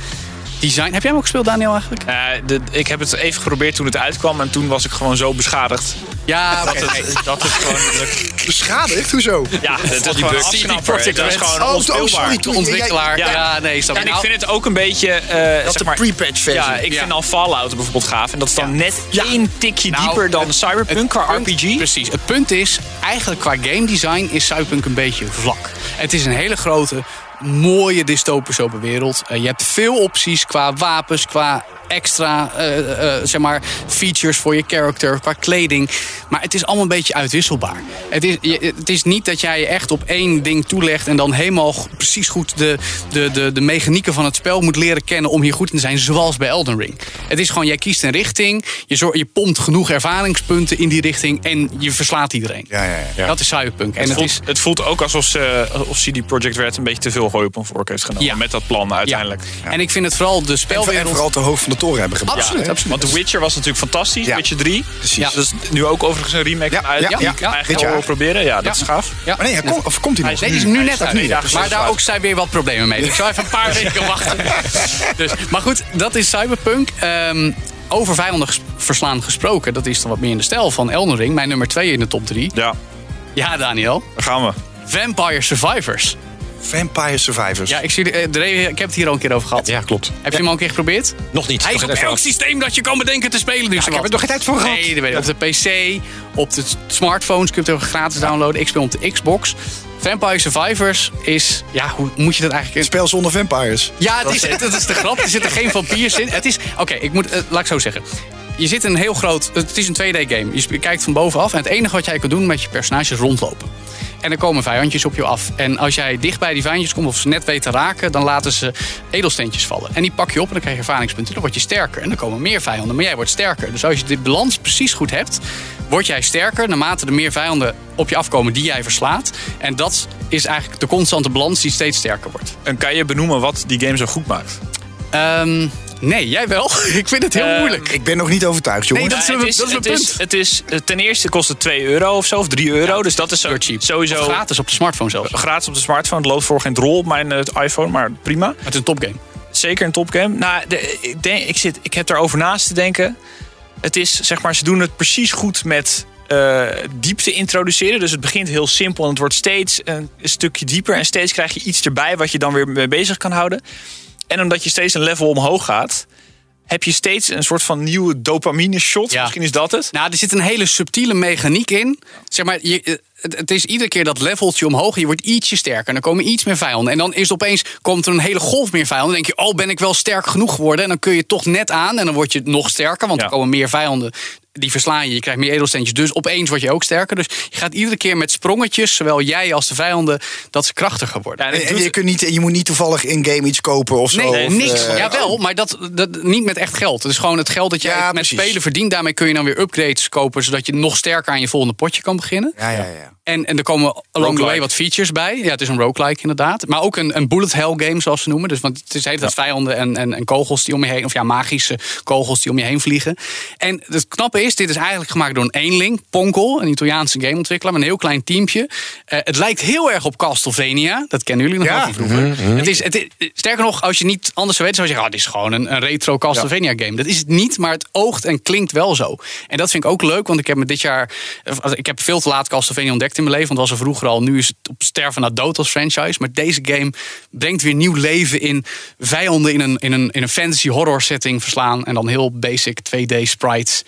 design. Heb jij hem ook gespeeld, Daniel, eigenlijk? Eh, de, ik heb het even geprobeerd toen het uitkwam. En toen was ik gewoon zo beschadigd. Ja, oké. Dat het, dat het gewoon... Beschadigd? Hoezo? Ja, het is die gewoon afknapper. Project Dat is gewoon Oh, oh, onspeelbaar. De Toen- ontwikkelaar. Ja, Ja. nee, snap En ik vind het ook een beetje... eh, Dat zeg de maar, pre-patch versie. Ja, ik Ja. vind al Fallout bijvoorbeeld gaaf. En dat is dan net één tikje Nou, dieper dan het- Cyberpunk qua RPG. Precies. Het punt is, eigenlijk qua game design is Cyberpunk een beetje vlak. Het is een hele grote, mooie dystopische open wereld. Eh, je hebt veel opties qua wapens, qua extra eh, eh, zeg maar, features voor je character, qua kleding. Maar het is allemaal een beetje uitwisselbaar. Het is, je- het is niet dat jij je echt op één ding toelegt en dan helemaal precies goed de, de, de, de mechanieken van het spel moet leren kennen om hier goed in te zijn, zoals bij Elden Ring. Het is gewoon, jij kiest een richting, je, zor- je pompt genoeg ervaringspunten in die richting en je verslaat iedereen. Ja, ja, ja. Dat is Cyberpunk. En Het het voelt, is, het voelt ook alsof, ze, of CD Projekt Red een beetje te veel gooi op een vork heeft genomen. Ja. Met dat plan uiteindelijk. ja. En ik vind het vooral de En spelwereld... vooral te hoog van de toren hebben gebracht. Absoluut, absoluut. Want The Witcher was natuurlijk fantastisch. Ja. Witcher 3. Precies. Ja. Dat is nu ook overigens een remake Ja, uit. ja, die ja, ik ja. eigenlijk proberen. Ja, dat is gaaf. Ja. Maar nee, hij komt, of komt hij nog? Nee, die is nu net uit. Maar daar ook zijn weer wat problemen mee. Dus ik zou even een paar weken wachten. Dus, maar goed, dat is Cyberpunk. Ehm, over vijanden verslaan gesproken. Dat is dan wat meer in de stijl van Elden Ring. Mijn nummer twee in de top drie. Ja, Ja, Daniel. daar gaan we. Vampire Survivors. Vampire Survivors. Ja, ik, zie, eh, Dre, ik heb het hier al een keer over gehad. Ja, klopt. Heb je hem al een keer geprobeerd? Nog niet. Hij is op elk af. systeem dat je kan bedenken te spelen. Dus ik heb er nog geen tijd voor gehad. Nee, dat weet ik. op de PC, op de smartphones kun je het ook gratis downloaden. Ik speel op de Xbox. Vampire Survivors is, ja, hoe moet je dat eigenlijk... Een spel zonder vampires. Ja, het is, het is de grap. Er zitten geen vampiers in. Het is, oké, ik moet, eh, laat ik zo zeggen. Je zit in een heel groot, het is een 2D-game. Je kijkt van bovenaf en het enige wat jij kan doen met je personage is rondlopen. En er komen vijandjes op je af. En als jij dicht bij die vijandjes komt of ze net weet te raken, dan laten ze edelsteentjes vallen. En die pak je op en dan krijg je ervaringspunten. Dan word je sterker. En dan komen meer vijanden, maar jij wordt sterker. Dus als je de balans precies goed hebt, word jij sterker naarmate er meer vijanden op je afkomen die jij verslaat. En dat is eigenlijk de constante balans die steeds sterker wordt. En kan je benoemen wat die game zo goed maakt? Ehm, nee, jij wel. Ik vind het heel Eh, moeilijk. Ik ben nog niet overtuigd, jongens. Nee, dat is het is, dat is het een is, punt. het is, ten eerste kost het 2 euro of zo, of 3 euro. dus dat is cheap. sowieso Of gratis op de smartphone zelfs. gratis op de smartphone. Het loopt voor geen drol op mijn eh, iPhone, maar prima. Het is een topgame. Zeker een topgame. Nou, de, ik, denk, ik, zit, ik heb erover naast te denken. Het is, zeg maar, ze doen het precies goed met eh, diepte introduceren. Dus het begint heel simpel en het wordt steeds een, een stukje dieper. En steeds krijg je iets erbij wat je dan weer mee bezig kan houden. En omdat je steeds een level omhoog gaat, heb je steeds een soort van nieuwe dopamine shot. Ja. Misschien is dat het. Nou, er zit een hele subtiele mechaniek in. Zeg maar, je, eh, het, het is iedere keer dat leveltje omhoog. Je wordt ietsje sterker. En dan komen iets meer vijanden. En dan is het opeens komt er een hele golf meer vijanden. Dan denk je, oh, ben ik wel sterk genoeg geworden? En dan kun je toch net aan. En dan word je nog sterker. Want Ja. er komen meer vijanden. Die verslaan je. Je krijgt meer edelsteentjes. Dus opeens word je ook sterker. Dus je gaat iedere keer met sprongetjes. Zowel jij als de vijanden. Dat ze krachtiger worden. Ja, en doet- je, kunt niet, je moet niet toevallig in-game iets kopen of zo. Nee, of, niks. eh, ja, wel, maar dat, dat, niet met echt geld. Het is gewoon het geld dat jij Ja, met precies. spelen verdient. Daarmee kun je dan weer upgrades kopen, zodat je nog sterker aan je volgende potje kan beginnen. Ja, ja, ja. En, en er komen along the way wat features bij. Ja, het is een roguelike inderdaad. Maar ook een, een bullet hell game, zoals ze noemen. Dus, want het is hele tijd vijanden en, en, en kogels die om je heen... of ja, magische kogels die om je heen vliegen. En het knappe is, dit is eigenlijk gemaakt door een eenling. Ponkel, een Italiaanse gameontwikkelaar met een heel klein teampje. Eh, het lijkt heel erg op Castlevania. Dat kennen jullie nog Ja. wel van vroeger. Het is, het is- sterker nog, als je niet anders zou weten... zou je zeggen, oh, dit is gewoon een, een retro Castlevania game. Dat is het niet, maar het oogt en klinkt wel zo. En dat vind ik ook leuk, want ik heb me dit jaar... Ik heb veel te laat Castlevania ontdekt in mijn leven. Want was er vroeger al. Nu is het op sterven na dood als franchise. Maar deze game brengt weer nieuw leven in vijanden in een, in een, in een fantasy horror setting verslaan. En dan heel basic 2D sprites.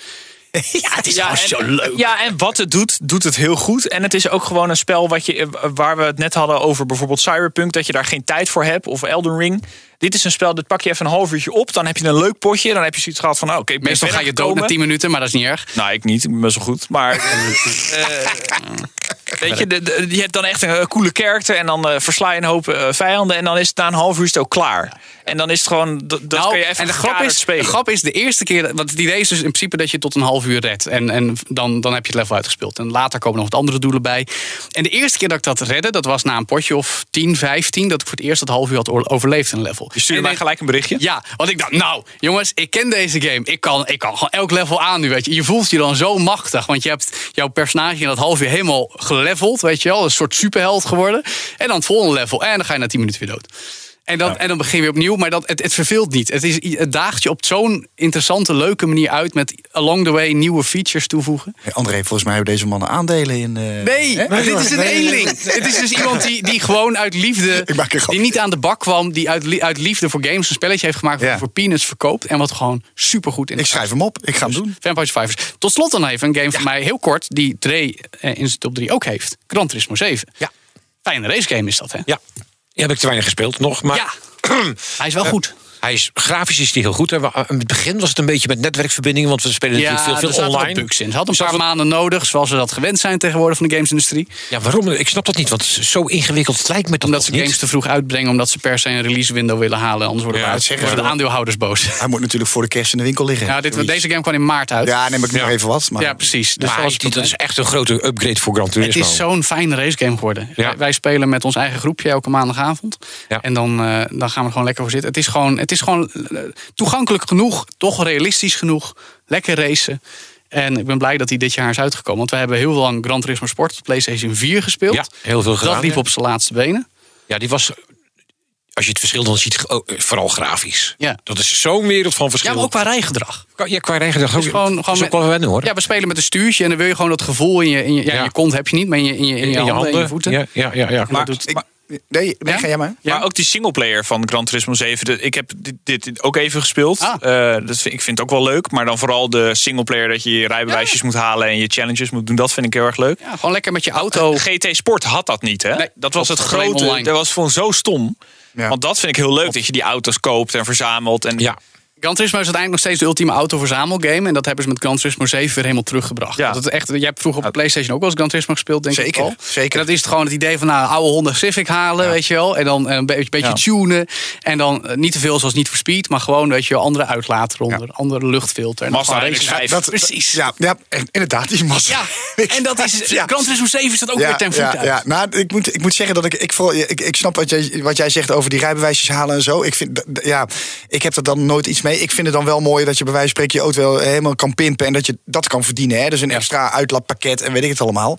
Ja, het is Ja, gewoon en, zo leuk. Ja, en wat het doet, doet het heel goed. En het is ook gewoon een spel wat je, eh, waar we het net hadden over bijvoorbeeld Cyberpunk, dat je daar geen tijd voor hebt. Of Elden Ring. Dit is een spel, dit pak je even een half uurtje op. Dan heb je een leuk potje. Dan heb je zoiets gehad van, nou, oké, ben Meestal ga je dood na gekomen. 10 minuten, maar dat is niet erg. Nou, ik niet. Ik ben best wel goed. Maar eh, weet je, de, de- je hebt dan echt een eh, coole karakter. En dan eh, versla je een hoop eh, vijanden. En dan is het na een half uur ook klaar. En dan is het gewoon, dat, Nou, kun je even en de grap, is, spelen. de grap is de eerste keer, want het idee is dus in principe dat je tot een half uur redt. En, en dan, dan heb je het level uitgespeeld. En later komen nog wat andere doelen bij. En de eerste keer dat ik dat redde, dat was na een potje of 10, 15, dat ik voor het eerst dat half uur had overleefd in een level. je stuurde mij gelijk een berichtje. Ja, want ik dacht, nou jongens, ik ken deze game. Ik kan, ik kan gewoon elk level aan nu, weet je. Je voelt je dan zo machtig, want je hebt jouw personage in dat half uur helemaal geleveld, weet je wel. Een soort superheld geworden. En dan het volgende level. En dan ga je na 10 minuten weer dood. En dan, en dan begin je weer opnieuw, maar dat, het, het verveelt niet. Het, is, het daagt je op zo'n interessante, leuke manier uit... met along the way nieuwe features toevoegen. Hey, André, volgens mij hebben deze mannen aandelen in... eh, Nee, hè? dit is een Nee, nee, nee. eenling. Het is dus iemand die, die gewoon uit liefde... Ik maak een grapje. die niet aan de bak kwam... die uit, uit liefde voor games een spelletje heeft gemaakt... Ja. voor peanuts verkoopt... en wat gewoon supergoed in Ik schrijf hem op. Ik ga hem doen. Vampire Survivors. Tot slot dan even een game van mij, heel kort... die Dre eh, in zijn top 3 ook heeft. Gran Turismo 7. Ja. Fijne racegame is dat, hè? Ja. Heb ik te weinig gespeeld nog. Maar Ja. Hij is wel goed. Hij is, grafisch is hij heel goed. hè. We- In het begin was het een beetje met netwerkverbindingen. Want we spelen natuurlijk veel, veel online. bugs in. Ze had een paar zaten maanden nodig, zoals we dat gewend zijn tegenwoordig van de gamesindustrie. Ja, waarom? Ik snap dat niet. Want het is zo ingewikkeld. Het lijkt me dat Omdat ze niet. games te vroeg uitbrengen, omdat ze per se een release window willen halen. Anders worden, Ja, zeggen de aandeelhouders boos. Hij moet natuurlijk voor de kerst in de winkel liggen. Ja, dit, deze game kwam in maart uit. Ja, neem ik nog Ja. even wat. Maar Ja, precies. Dus Maar dat het is echt een grote upgrade voor Gran Het Turismo. is zo'n fijne racegame geworden. Ja. Wij, wij spelen met ons eigen groepje elke maandagavond. Ja. En dan, eh, dan gaan we er gewoon lekker voor zitten. Het is gewoon, het is gewoon eh, toegankelijk genoeg, toch realistisch genoeg. Lekker racen. En ik ben blij dat hij dit jaar is uitgekomen. Want we hebben heel lang Gran Turismo Sport op PlayStation 4 gespeeld. Ja, heel veel gedaan, Dat liep ja. op zijn laatste benen. Ja, die was... Als je het verschil dan ziet, oh, vooral grafisch. Ja. Dat is zo'n wereld van verschil. Ja, maar ook qua rijgedrag. Qua- Ja, qua rijgedrag ook. Dus gewoon, dat gewoon is ook met- wel wennen, hoor. Ja, we spelen met een stuurtje en dan wil je gewoon dat gevoel in je, in je, ja, Ja. je kont heb je niet, maar in je, in je, in je, handen, en je voeten. Ja, ja, ja. ja. Maar, doet, ik, nee, nee Ja? ga jij maar. Ja? Maar ook die singleplayer van Gran Turismo 7. de- ik heb dit, dit ook even gespeeld. Ah. Eh, dat vind, ik vind het ook wel leuk. Maar dan vooral de singleplayer dat je je rijbewijsjes moet halen en je challenges moet doen. Dat vind ik heel erg leuk. ja, gewoon lekker met je auto. GT Sport had dat niet, hè? Nee, dat was het grote. online. Dat was gewoon zo stom. Ja. Want dat vind ik heel leuk. Dat je die auto's koopt en verzamelt. En Ja. Gran Turismo is uiteindelijk nog steeds de ultieme auto-verzamelgame. En dat hebben ze met Gran Turismo 7 weer helemaal teruggebracht. Ja. Dat het echt, jij hebt vroeger op de PlayStation ook wel eens Gran Turismo gespeeld, denk Zeker, ik al. zeker. En dat is het gewoon het idee van nou, een oude Honda Civic halen, weet je wel. En dan eh, een beetje, beetje Ja. tunen. En dan eh, niet te veel zoals niet voor speed, maar gewoon, weet je wel, andere uitlaat eronder. Andere luchtfilter. En dan Mazda gewoon RX-5. races. Dat- Precies. Ja, ja, en- inderdaad, die Mazda. Ja, en dat is, Ja. Gran Turismo 7 staat ook weer ten voet ja, uit. ja. Nou, ik moet, ik moet zeggen dat ik, ik, vooral, ik, ik snap wat jij, wat jij zegt over die rijbewijsjes halen en zo. Ik, vind, ja, ik heb er dan nooit iets mee. Ik vind het dan wel mooi dat je bij wijze van spreken je auto wel helemaal kan pimpen en dat je dat kan verdienen. Hè? Dus een extra uitlaatpakket en weet ik het allemaal.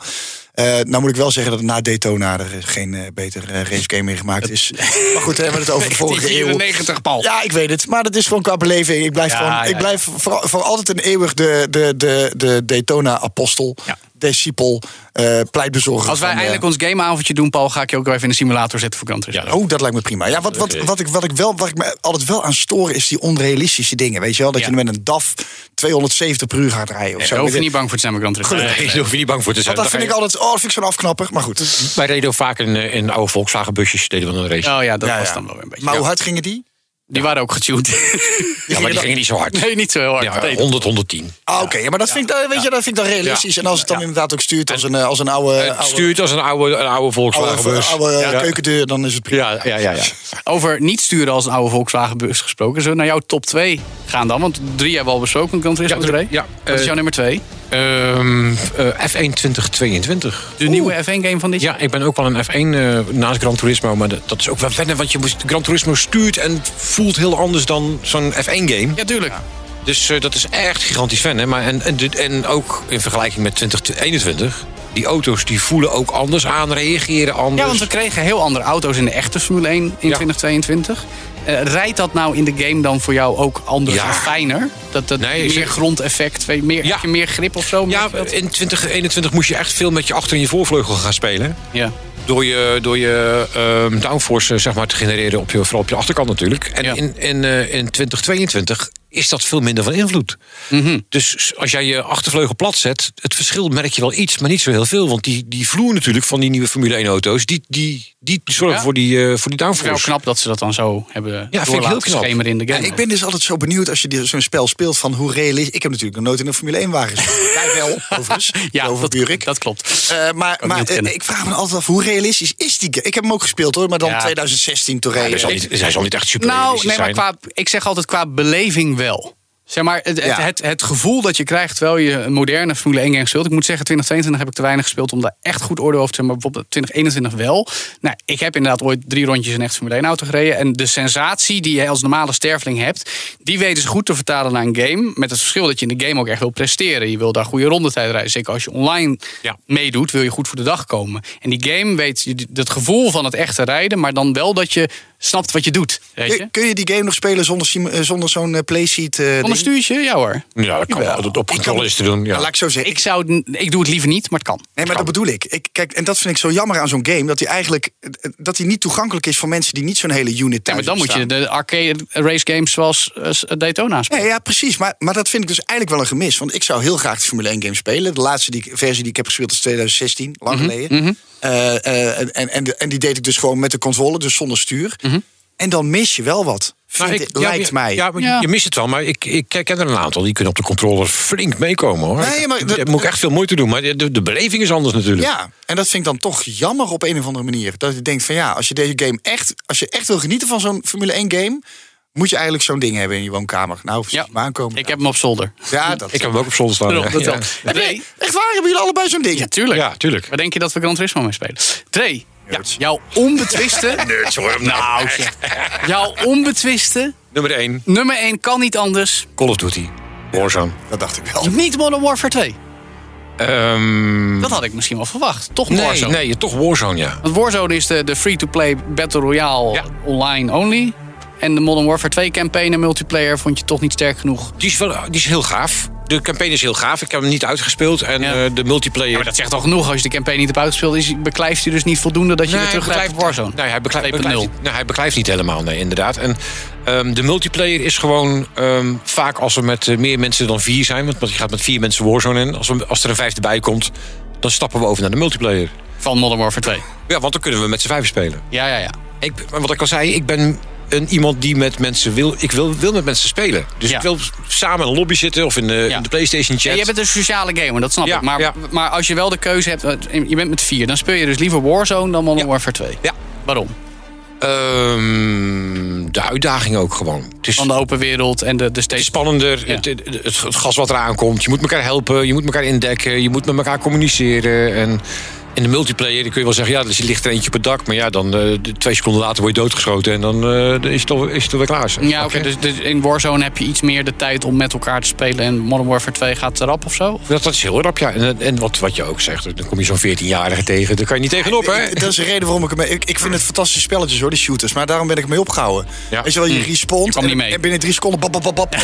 Eh, nou moet ik wel zeggen dat na Daytona er geen eh, beter eh, racegame meer gemaakt is. maar goed, we hebben het over de vorige eeuw. 94 Paul. Ja, ik weet het. Maar dat is gewoon qua beleving. Ik blijf, Ja, gewoon, ja, ik blijf voor, voor altijd een eeuwig de, de, de, de Daytona-apostel. Ja. Discipel, eh pleitbezorger. Als wij van, eh, eindelijk ons gameavondje doen, Paul, ga ik je ook wel even in de simulator zetten voor Gran Turismo. Oh, dat lijkt me prima. Ja, wat, wat, wat, ik, wat ik wel, wat ik me altijd wel aan stoor, is die onrealistische dingen. Weet je wel, dat Ja. je met een DAF 270 per uur gaat rijden of Nee, zo. daar hoef je niet bang voor te zijn met Gran Turismo. Gelukkig. Nee, daar hoef je niet bang voor te zijn. Want dat vind ik altijd, oh, dat vind ik zo'n afknapper. Maar goed. Wij reden ook vaak in, eh, in oude Volkswagen busjes, deden we een race. Oh ja, dat Ja, was ja. dan wel weer een beetje. Maar hoe Ja. hard gingen die? Die waren ook getuned. ja, maar die gingen niet zo hard. nee, niet zo heel hard. Ja, Nee. 100, 110. Ah, Oké, ja, maar dat vind, ik, dan- weet je, dat vind ik dan realistisch. En als het dan inderdaad ook stuurt als een, eh, als een oude, Het oude, stuurt als een oude, een oude Volkswagen oude, oude Ja. keukendeur, dan is het prima. Ja, ja, ja. ja. Over niet sturen als een oude Volkswagen bus gesproken. Zullen we naar jouw top 2 gaan dan? Want drie hebben we al besproken Gran Turismo Ja, drie- 3. ja. Wat is Eh, jouw nummer 2? Eh, F1 2022. De nieuwe F1 game van dit jaar? Ja, ik ben ook wel een F1 eh, naast Gran Turismo. Maar dat, is ook wel wennen, want je moet, Gran Turismo stuurt en voelt heel anders dan zo'n F1-game. Ja, tuurlijk. Dus eh, dat is echt gigantisch fan. Hè? Maar en, en ook in vergelijking met 2021. Die auto's die voelen ook anders aan, reageren anders. Ja, want we kregen heel andere auto's in de echte Formule 1 in 2022. Eh, rijdt dat nou in de game dan voor jou ook anders Ja. en fijner? Dat, dat Nee, meer grondeffect, meer, Ja. heb je meer grip of zo? Ja, in 2021 moest je echt veel met je achter- en je voorvleugel gaan spelen. ja. Door je, door je ehm, downforce zeg maar, te genereren, op je, vooral op je achterkant natuurlijk. En Ja. in, in, eh, in 2022 is dat veel minder van invloed. Mhm. Dus als jij je achtervleugel plat zet, het verschil merk je wel iets, maar niet zo heel veel. Want die, die vloer natuurlijk van die nieuwe Formule 1 auto's, die, die, die zorgen Ja. voor die, eh, voor die Wel downforce. knap dat ze dat dan zo hebben vind ik heel knap. in de Ja, game. ik ben dus altijd zo benieuwd als je die- zo'n spel speelt van hoe realistisch. Ik heb natuurlijk nog nooit in een Formule 1 wagen gezeten. Jij wel, overigens. ja, over dat, dat klopt. Eh, maar Ook maar eh, ik vraag me altijd af, hoe realistisch is die game? Ik heb hem ook gespeeld hoor, maar dan Ja. 2016 toen Ja, hij, zal niet, echt super Nou, realistisch nee, maar qua, ik zeg altijd qua beleving wel. Zeg maar, het, het, Ja. het, het gevoel dat je krijgt terwijl je een moderne Formule 1 game speelt. Ik moet zeggen, 2022 heb ik te weinig gespeeld om daar echt goed oordeel over te hebben. Maar bijvoorbeeld 2021 wel. Nou, ik heb inderdaad ooit drie rondjes in een echt Formule 1 auto gereden. En de sensatie die je als normale sterveling hebt, die weten ze goed te vertalen naar een game. Met het verschil dat je in de game ook echt wil presteren. Je wil daar goede rondetijd rijden. Zeker als je online Ja. meedoet, wil je goed voor de dag komen. En die game weet je het gevoel van het echte rijden, maar dan wel dat je snapt wat je doet. Weet je? Kun, kun je die game nog spelen zonder, eh, zonder zo'n eh, playseat? eh, Van een stuurtje? Ja hoor. Ja, dat kan wel. Dat op controle is te doen. Ja. Nou, laat ik zo zeggen. Ik, zou, ik doe het liever niet, maar het kan. Nee, maar dat bedoel ik. ik. Kijk, en dat vind ik zo jammer aan zo'n game. Dat hij eigenlijk eh, dat hij niet toegankelijk is voor mensen die niet zo'n hele unit Ja, thuis maar dan moet je hebben de arcade race games zoals eh, Daytona spelen. Nee, ja, precies. Maar, maar dat vind ik dus eigenlijk wel een gemis. Want ik zou heel graag de Formule 1 game spelen. De laatste die, versie die ik heb gespeeld is 2016, lang Mhm, geleden. Eh, eh, en, en, en, de- en die deed ik dus gewoon met de controle, dus zonder stuur. Mhm. En dan mis je wel wat. Nou, Vind ik- ik- ja, lijkt ja, mij. Ja, maar Ja. je mist het wel. Maar ik, ik ken er een aantal. Die kunnen op de controller flink meekomen hoor. Nee, maar Daar moet ik echt veel moeite doen. Maar de, de beleving is anders natuurlijk. Ja, en dat vind ik dan toch jammer op een of andere manier. Dat je denkt van ja, als je deze game echt, als je echt wil genieten van zo'n Formule 1 game, moet je eigenlijk zo'n ding hebben in je woonkamer. Nou, Ja. maar aankomen. Ik heb hem op zolder. ja, dat. Ik heb hem ook op zolder staan. Ja. Echt waar, hebben jullie allebei zo'n ding? ja, tuurlijk. Ja, tuurlijk. Waar denk je dat we Gran Turismo mee spelen? Dre, jouw onbetwiste... Nerds hoor. nou. Jouw onbetwiste Nummer 1. nummer 1 kan niet anders. Call of Duty. Warzone. Dat dacht ik wel. Niet Modern Warfare 2. Ehm, Dat had ik misschien wel verwacht. Toch nee, Warzone. nee, toch Warzone ja. Want Warzone is de, de free-to-play Battle Royale Ja. online only. En de Modern Warfare 2 campaign en multiplayer vond je toch niet sterk genoeg. Die is, wel, die is heel gaaf. De campaign is heel gaaf. Ik heb hem niet uitgespeeld. En Ja. eh, de multiplayer... Ja, maar dat zegt al genoeg. Als je de campaign niet hebt uitgespeeld, is, beklijft hij dus niet voldoende dat je weer teruggrijpt op Warzone. Nee, hij beklijft, 2.0. beklijft, nee, hij beklijft niet helemaal, nee, inderdaad. En ehm, de multiplayer is gewoon ehm, vaak als er met eh, meer mensen dan vier zijn... want want je gaat met vier mensen Warzone in. Als, we, als er een vijfde bij komt, dan stappen we over naar de multiplayer. Van Modern Warfare 2. Ja, want dan kunnen we met z'n vijf spelen. Ja, ja, ja. Ik, wat ik al zei, ik ben een, iemand die met mensen wil... Ik wil, wil met mensen spelen. Dus Ja. ik wil samen in een lobby zitten of in de, Ja. in de PlayStation chat. Ja, je bent een sociale gamer, dat snap ik. Maar, ja. maar als je wel de keuze hebt, eh, je bent met vier, dan speel je dus liever Warzone dan Modern. Warfare 2. Ja. Waarom? Ehm, de uitdaging ook gewoon. Het is, Van de open wereld en de, de steeds... spannender. Ja. Het, het, het- het gas wat eraan komt. Je moet elkaar helpen. Je moet elkaar indekken. Je moet met elkaar communiceren. En in de multiplayer dan kun je wel zeggen... ja, er ligt er eentje op het dak. Maar ja, dan eh, twee seconden later word je doodgeschoten. En dan, eh, dan is, het al, is het alweer klaar. zeg. Ja, oké. dus, dus in Warzone heb je iets meer de tijd om met elkaar te spelen. En Modern Warfare 2 gaat erop of zo? Dat, dat is heel rap, ja. En, en wat, wat je ook zegt, dan kom je zo'n 14-jarige tegen. Daar kan je niet tegenop, hè? Ik- Dat is de reden waarom ik hem... Ik, ik vind het fantastische spelletjes hoor, die shooters. Maar daarom ben ik mee opgehouden. Ja. Weet je wel, je respawnt. Je kwam niet en, mee. en binnen drie seconden... Bap, bap, bap, bap,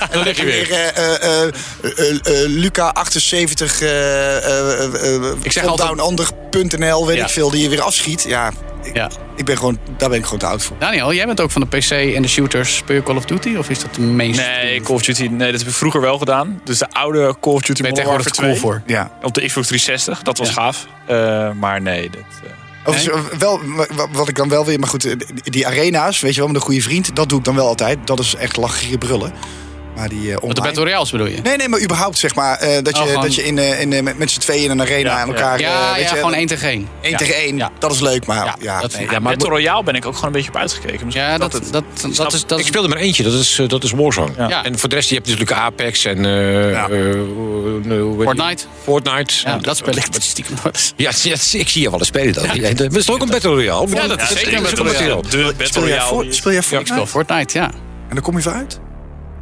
en dan lig je weer... eh, eh, eh, eh, eh, Luca 78... eh, eh, eh, eh, Ik zeg altijd- frontdownander.nl, weet Ja. ik veel, die je weer afschiet. Ja, ik, Ja. ik ben gewoon, daar ben ik gewoon te oud voor. Daniel, jij bent ook van de PC en de shooters. Speel je Call of Duty of is dat de meest... Nee, Call of Duty, nee, dat heb ik vroeger wel gedaan. Dus de oude Call of Duty ben je Modern tegenwoordig Warfare te cool 2. voor. Ja. Op de Xbox 360, dat was Ja. gaaf. Eh, maar nee, dat... eh, wel, wa- wat ik dan wel weer, maar goed, eh, die arena's, weet je wel, met een goede vriend, dat doe ik dan wel altijd. Dat is echt lachen brullen. Maar die eh Met de. Battle Royales bedoel je? Nee, nee, maar überhaupt zeg maar eh, dat je, Oh, gewoon- dat je in, eh, in, met, met z'n tweeën in een arena Ja, aan elkaar. Ja, eh, weet ja je, gewoon één tegen één. één Ja. tegen één. Ja. Dat is leuk, maar Ja, ja, dat- nee. ja, maar Battle Royale ben ik ook gewoon een beetje op uitgekeken. Misschien Ja, dat, het- dat, dat, is... Dat Ik speelde maar eentje, dat is, dat is Warzone. Ja. En voor de rest, je hebt natuurlijk Apex en... Fortnite. Fortnite. ja, dat speel ik stiekem. Ja, ja, ik zie je wel eens spelen dan. Ja. Dat is toch ook een Battle Royale? Ja, dat is zeker een Battle Royale. De Battle Speel jij, Fortnite, ja. En dan kom je vooruit?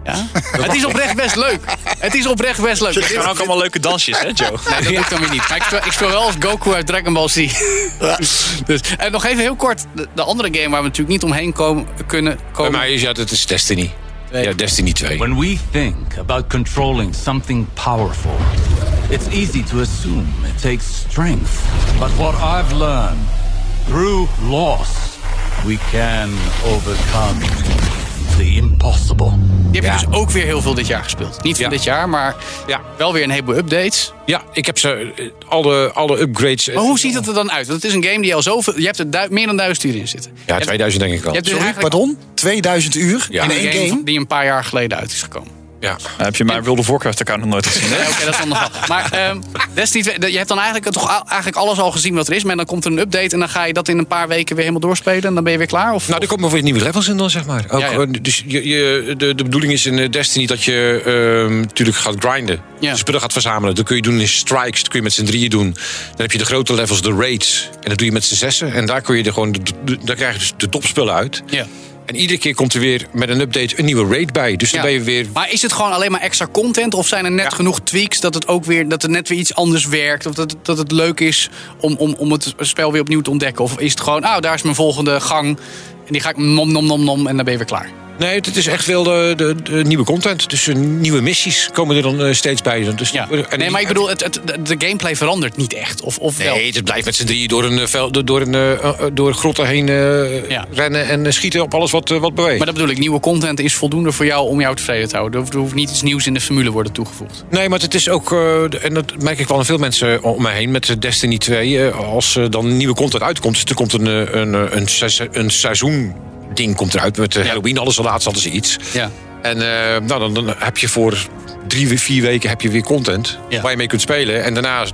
Ja. Het is oprecht best leuk. Het is oprecht best leuk. Er gaan ook allemaal leuke dansjes, hè, Joe? Nee, dat ik dan weer niet. Maar ik speel, ik speel wel als Goku uit Dragon Ball Z. Dus, en nog even heel kort. De, de andere game waar we natuurlijk niet omheen komen, kunnen Bij komen. mij is ja, dat is Destiny. Ja, Destiny 2. When we think about controlling something powerful, it's easy to assume it takes strength. But what I've learned through loss, we can overcome the impossible. Die heb je Ja. dus ook weer heel veel dit jaar gespeeld. Niet van Ja. dit jaar, maar Ja. wel weer een heleboel updates. Ja, ik heb ze eh, alle, alle upgrades. eh, Maar hoe ziet het er dan uit? Want het is een game die al zoveel... Je hebt er du- meer dan duizend uur in zitten. Ja, 2000 denk ik wel. Je hebt dus Sorry, pardon? 2000 uur Ja. in een één game, game? die een paar jaar geleden uit is gekomen. Ja. Heb je mijn World of Warcraft account nog nooit gezien, hè? Ja, Oké, dat is dan nog wel. Maar ehm, Destiny 2, je hebt dan eigenlijk, toch eigenlijk alles al gezien wat er is. Maar dan komt er een update en dan ga je dat in een paar weken weer helemaal doorspelen. En dan ben je weer klaar? Of, Nou, er komen weer nieuwe levels in dan, zeg maar. Ook, Ja, ja. Dus je, je, de, de bedoeling is in eh, Destiny dat je ehm, natuurlijk gaat grinden. Ja. Dus spullen gaat verzamelen. Dat kun je doen in strikes, dat kun je met z'n drieën doen. Dan heb je de grote levels, de raids. En dat doe je met z'n zessen. En daar, kun je er gewoon de, de- daar krijg je dus de topspullen uit. ja. En iedere keer komt er weer met een update een nieuwe raid bij. Dus dan Ja. ben je weer... Maar is het gewoon alleen maar extra content? Of zijn er net Ja. genoeg tweaks dat het ook weer dat het net weer iets anders werkt? Of dat, het- dat het leuk is om, om, om het spel weer opnieuw te ontdekken? Of is het gewoon, nou, daar is mijn volgende gang. En die ga ik nom, nom, nom, nom. En dan ben je weer klaar. Nee, het is echt wel de, de, de nieuwe content. Dus nieuwe missies komen er dan eh, steeds bij. Dus, Ja. Nee, maar ik bedoel, het, het, de gameplay verandert niet echt. Of, of wel? Nee, het blijft met z'n drieën door een, eh, door- een eh, door grotten heen Ja. rennen en schieten op alles wat, wat beweegt. Maar dat bedoel ik, nieuwe content is voldoende voor jou om jou tevreden te houden. Er hoeft, niet iets nieuws in de formule worden toegevoegd. Nee, maar het is ook, en dat merk ik wel aan veel mensen om me heen met Destiny 2. eh, als er dan nieuwe content uitkomt, er komt een, een, een, een seizoen ding komt eruit met eh, Halloween, alles laatst hadden ze iets. Ja. En eh, nou, dan, dan heb je voor drie, vier weken heb je weer content Ja. waar je mee kunt spelen. En daarna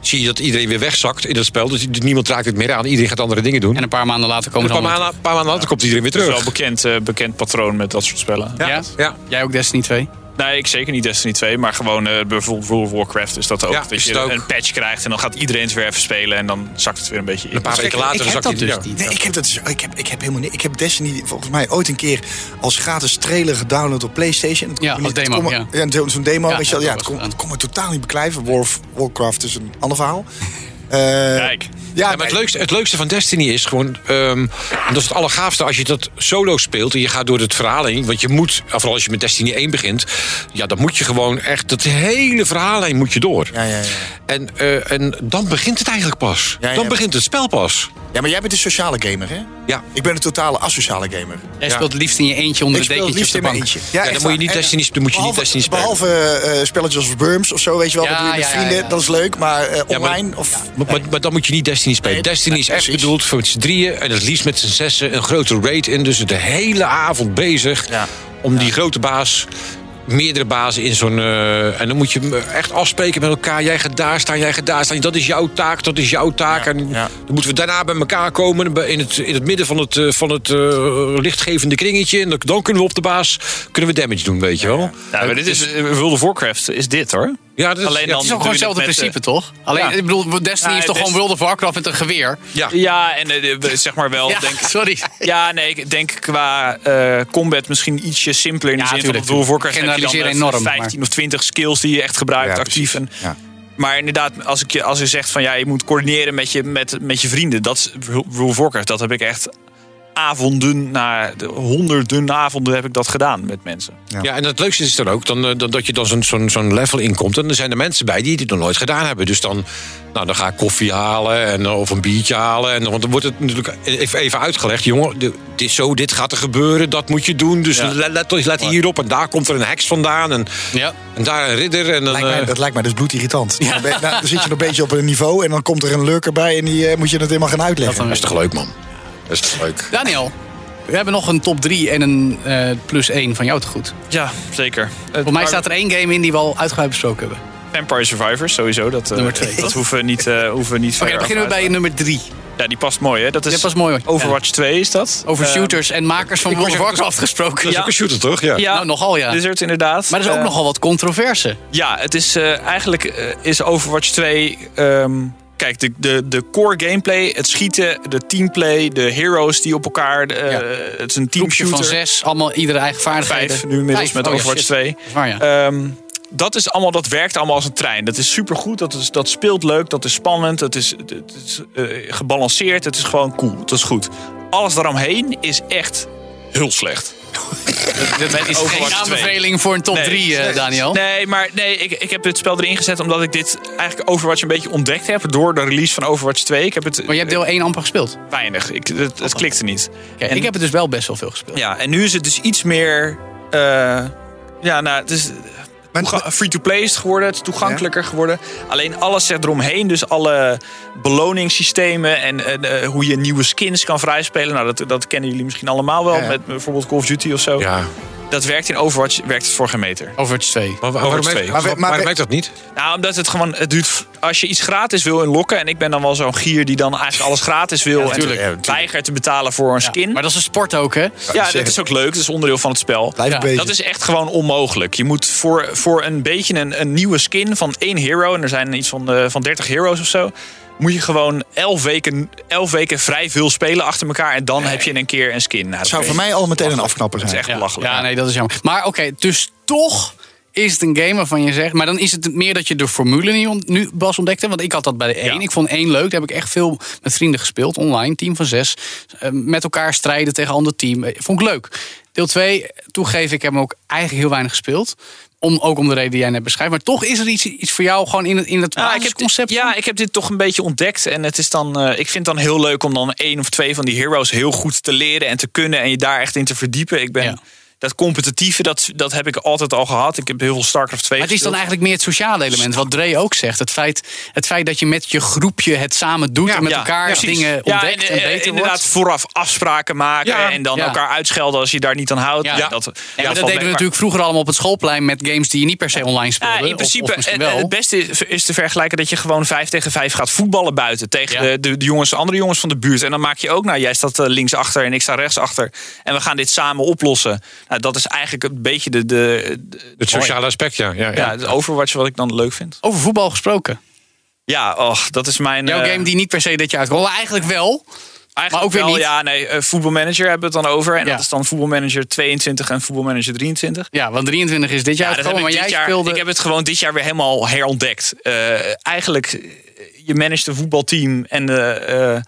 zie je dat iedereen weer wegzakt in dat spel. Dus niemand raakt het meer aan. Iedereen gaat andere dingen doen. En een paar maanden later En komen een ze paar allemaal maanden, paar maanden later komt iedereen weer Dat is wel terug. een bekend, eh, bekend patroon met dat soort spellen. terug. Ja? Ja. Jij ook Destiny 2? Nee, ik zeker niet Destiny 2, maar gewoon eh, bijvoorbeeld World of Warcraft is dat ook. Ja, dat is je het ook. een patch krijgt en dan gaat iedereen het weer even spelen en dan zakt het weer een beetje in. Een paar weken ik later zakt hij dus ja. niet. Nee, ik heb, dat, dus- ik, heb, ik heb helemaal niet. Ik heb Destiny volgens mij ooit een keer als gratis trailer gedownload op PlayStation. Het Ja, als niet- demo, het kon ja. Ja, zo'n demo. Ja, weet je ja, Ja, dat het kon, het kon me totaal niet beklijven. War of, Warcraft is een ander verhaal. Eh, Kijk. Ja, Ja, maar het leukste, het leukste van Destiny is gewoon... ehm, en dat is het allergaafste als je dat solo speelt... en je gaat door het verhaal heen. Want je moet, vooral als je met Destiny 1 begint... ja, dan moet je gewoon echt... dat hele verhaal heen moet je door. Ja, ja, ja. En, eh, en dan begint het eigenlijk pas. Ja, ja. Dan begint het spel pas. ja, maar jij bent een sociale gamer, hè? Ja. Ik ben een totale asociale gamer. Jij speelt het liefst in je eentje onder Ik een speel het dekentje op de bank. eentje. Ja, dan moet je niet En, Destiny- dan moet je niet behalve, Destiny spelen. Behalve eh, spelletjes als Worms of zo, weet je wel. Ja, dat doe je met vrienden, ja. dat is leuk. Maar Ja, maar- online of... Maar, maar, dan moet je niet Destiny spelen. Nee, Destiny is echt bedoeld voor met z'n drieën en het liefst met z'n zessen een grote raid in. Dus de hele avond bezig Ja. om die grote baas, meerdere bazen in zo'n... eh, en dan moet je hem echt afspreken met elkaar. Jij gaat daar staan, jij gaat daar staan. Dat is jouw taak, dat is jouw taak. En ja. dan moeten we daarna bij elkaar komen in het, in het midden van het, eh, van het eh, lichtgevende kringetje. En dan, kunnen we op de baas kunnen we damage doen, weet je wel. Nou, maar dit is World of Warcraft is dit hoor. Ja, dat is, Alleen ja, dan- Het is ook gewoon hetzelfde met, principe, toch? Alleen, ja. ik bedoel, Destiny Ja, is toch Dest- gewoon World of Warcraft met een geweer? ja. Ja, en eh, zeg maar wel. Ja, Denk, sorry. ja, nee, ik denk qua eh, combat misschien ietsje simpeler. In de Ja, zin van World of Warcraft heb je Generaliseren dan eh, enorm, 15 of 20 skills die je echt gebruikt Ja, actief. En, Ja. Maar inderdaad, als, ik je, als je zegt van ja, je moet coördineren met je, met, met je vrienden. Dat is World of Warcraft. Dat heb ik echt avonden, na de honderden avonden heb ik dat gedaan met mensen. Ja, en het leukste is dan ook dan, eh, dan, dat je dan zo'n zo'n zo'n level inkomt. En er zijn er mensen bij die dit nog nooit gedaan hebben. Dus dan, nou, dan ga ik koffie halen en, eh, of een biertje halen. En, want dan wordt het natuurlijk even, even uitgelegd. Jongen, dit, is zo, dit gaat er gebeuren, dat moet je doen. Dus Ja. let, let, let hierop en daar komt er een heks vandaan. En, Ja. en daar een ridder. En dan, Lijkt mij, eh, dat lijkt mij dus bloedirritant. Dan, ben- nou, dan zit je nog een beetje op een niveau en dan komt er een lurker bij en die moet je het helemaal gaan uitleggen. dat is toch leuk, man. Dat is toch leuk. Daniel, we hebben nog een top 3 en een eh, plus 1 van jou te goed. Ja, zeker. Voor mij staat er één game in die we al uitgebreid besproken hebben. Vampire Survivors sowieso. Dat, eh, Nummer twee. Dat hoeven we niet, eh hoeven we niet Oké, verder dan beginnen we bij nummer 3. Ja, die past mooi hè. Dat is mooi. Overwatch 2 is dat. Over Eh, shooters en makers van World of Warcraft gesproken. Dat is Ja. ook een shooter, toch? Ja. Ja, Nou, nogal ja. Blizzard inderdaad. Maar er is ook nogal wat controverse. Ja, het is eh, eigenlijk is Overwatch 2. ehm, kijk, de, de, de core gameplay, het schieten, de teamplay, de heroes die op elkaar. eh, Ja. Het is een team Groepje van zes, allemaal iedere eigen vaardigheden. Vijf nu inmiddels met Oh Overwatch shit. 2. Dat is waar, ja. Ehm, dat is allemaal, dat werkt allemaal als een trein. Dat is supergoed, dat, is, dat speelt leuk, dat is spannend, dat is, het is eh, gebalanceerd, het is gewoon cool, dat is goed. Alles daaromheen is echt heel slecht. Dat is geen Overwatch 2. aanbeveling voor een top Nee. 3, eh, Daniel. Nee, maar nee, ik, ik heb dit spel erin gezet omdat ik dit eigenlijk Overwatch een beetje ontdekt heb door de release van Overwatch 2. Ik heb het Maar je hebt deel 1 amper gespeeld. weinig. Ik, het, het klikte niet. Kijk, En- ik heb het dus wel best wel veel gespeeld. Ja, en nu is het dus iets meer. eh, ja, nou, het is. Free-to-play is het geworden, het is toegankelijker geworden. Alleen alles zit eromheen. Dus alle beloningssystemen en, en, eh, hoe je nieuwe skins kan vrijspelen. Nou, dat, dat kennen jullie misschien allemaal wel. Ja. Met bijvoorbeeld Call of Duty of zo. Ja. Dat werkt in Overwatch werkt het voor geen meter. Overwatch 2. Maar, Overwatch werkt- 2. Maar maar, werkt dat niet? Nou, omdat het gewoon, het duurt, als je iets gratis wil inlokken, en ik ben dan wel zo'n gier die dan eigenlijk alles gratis wil en. Ja, tuurlijk. weigert te betalen voor een skin. Maar dat is een sport ook, hè? ja, dat is ook leuk, dat is onderdeel van het spel. Blijf Ja, bezig. Dat is echt gewoon onmogelijk. Je moet voor, voor een beetje een, een nieuwe skin van één hero, en er zijn iets van, eh, van 30 heroes of zo, moet je gewoon 11 weken, 11 weken vrij veel spelen achter elkaar en dan heb je in een keer een skin. Nou, dat zou voor mij al meteen een afknapper Dat is zijn. echt belachelijk. Ja, nee, dat is jammer. Maar oké, dus toch is het een game waarvan je zegt... Maar dan is het meer dat je de formule nu, ont- nu pas ontdekt hebt. Want ik had dat bij de 1. Ja. Ik vond 1 leuk. Daar heb ik echt veel met vrienden gespeeld. Online, team van 6. met elkaar strijden tegen een ander team. Eh, Vond ik leuk. Deel 2, toegeef ik heb hem ook eigenlijk heel weinig gespeeld. Om, ook om de reden die jij net beschrijft. Maar toch is er iets, iets voor jou gewoon in het, in het Ja, ik heb, dit, ja, ik heb dit toch een beetje ontdekt. En het is dan, eh, ik vind het dan heel leuk om dan één of twee van die heroes heel goed te leren en te kunnen. En je daar echt in te verdiepen. Ik ben Ja. Dat competitieve, dat, dat heb ik altijd al gehad. Ik heb heel veel StarCraft 2 Maar het is dan eigenlijk meer het sociale element, wat Dre ook zegt. Het feit, het feit dat je met je groepje het samen doet en met Ja, elkaar precies. dingen Ja, ontdekt en, en, eh, beter inderdaad wordt. vooraf afspraken maken Ja, en dan ja. elkaar uitschelden als je daar niet aan houdt. Ja. Ja, dat, deden we natuurlijk vroeger allemaal op het schoolplein met games die je niet per se online speelde. Ja, in principe, of en wel. het beste is, is te vergelijken dat je gewoon vijf tegen vijf gaat voetballen buiten. Tegen Ja. de, de, de jongens, andere jongens van de buurt. En dan maak je ook, nou jij staat eh, links achter en ik sta rechts achter. En we gaan dit samen oplossen. Nou, dat is eigenlijk een beetje de, de, de- Het sociale aspect, ja. ja, ja. ja, het Overwatch wat ik dan leuk vind. Over voetbal gesproken. Ja, och, dat is mijn... Jouw eh, game die niet per se dit jaar uitkomt. Eigenlijk wel. Eigenlijk maar ook weer wel, niet. Ja, nee, eh, voetbalmanager hebben we het dan over. En Ja. dat is dan voetbalmanager 22 en voetbalmanager 23. Ja, want 23 is dit jaar Ja, dat heb uitgekomen, ik, maar dit jij jaar, speelde... ik heb het gewoon dit jaar weer helemaal herontdekt. Eh, eigenlijk, je managt een voetbalteam en de, eh,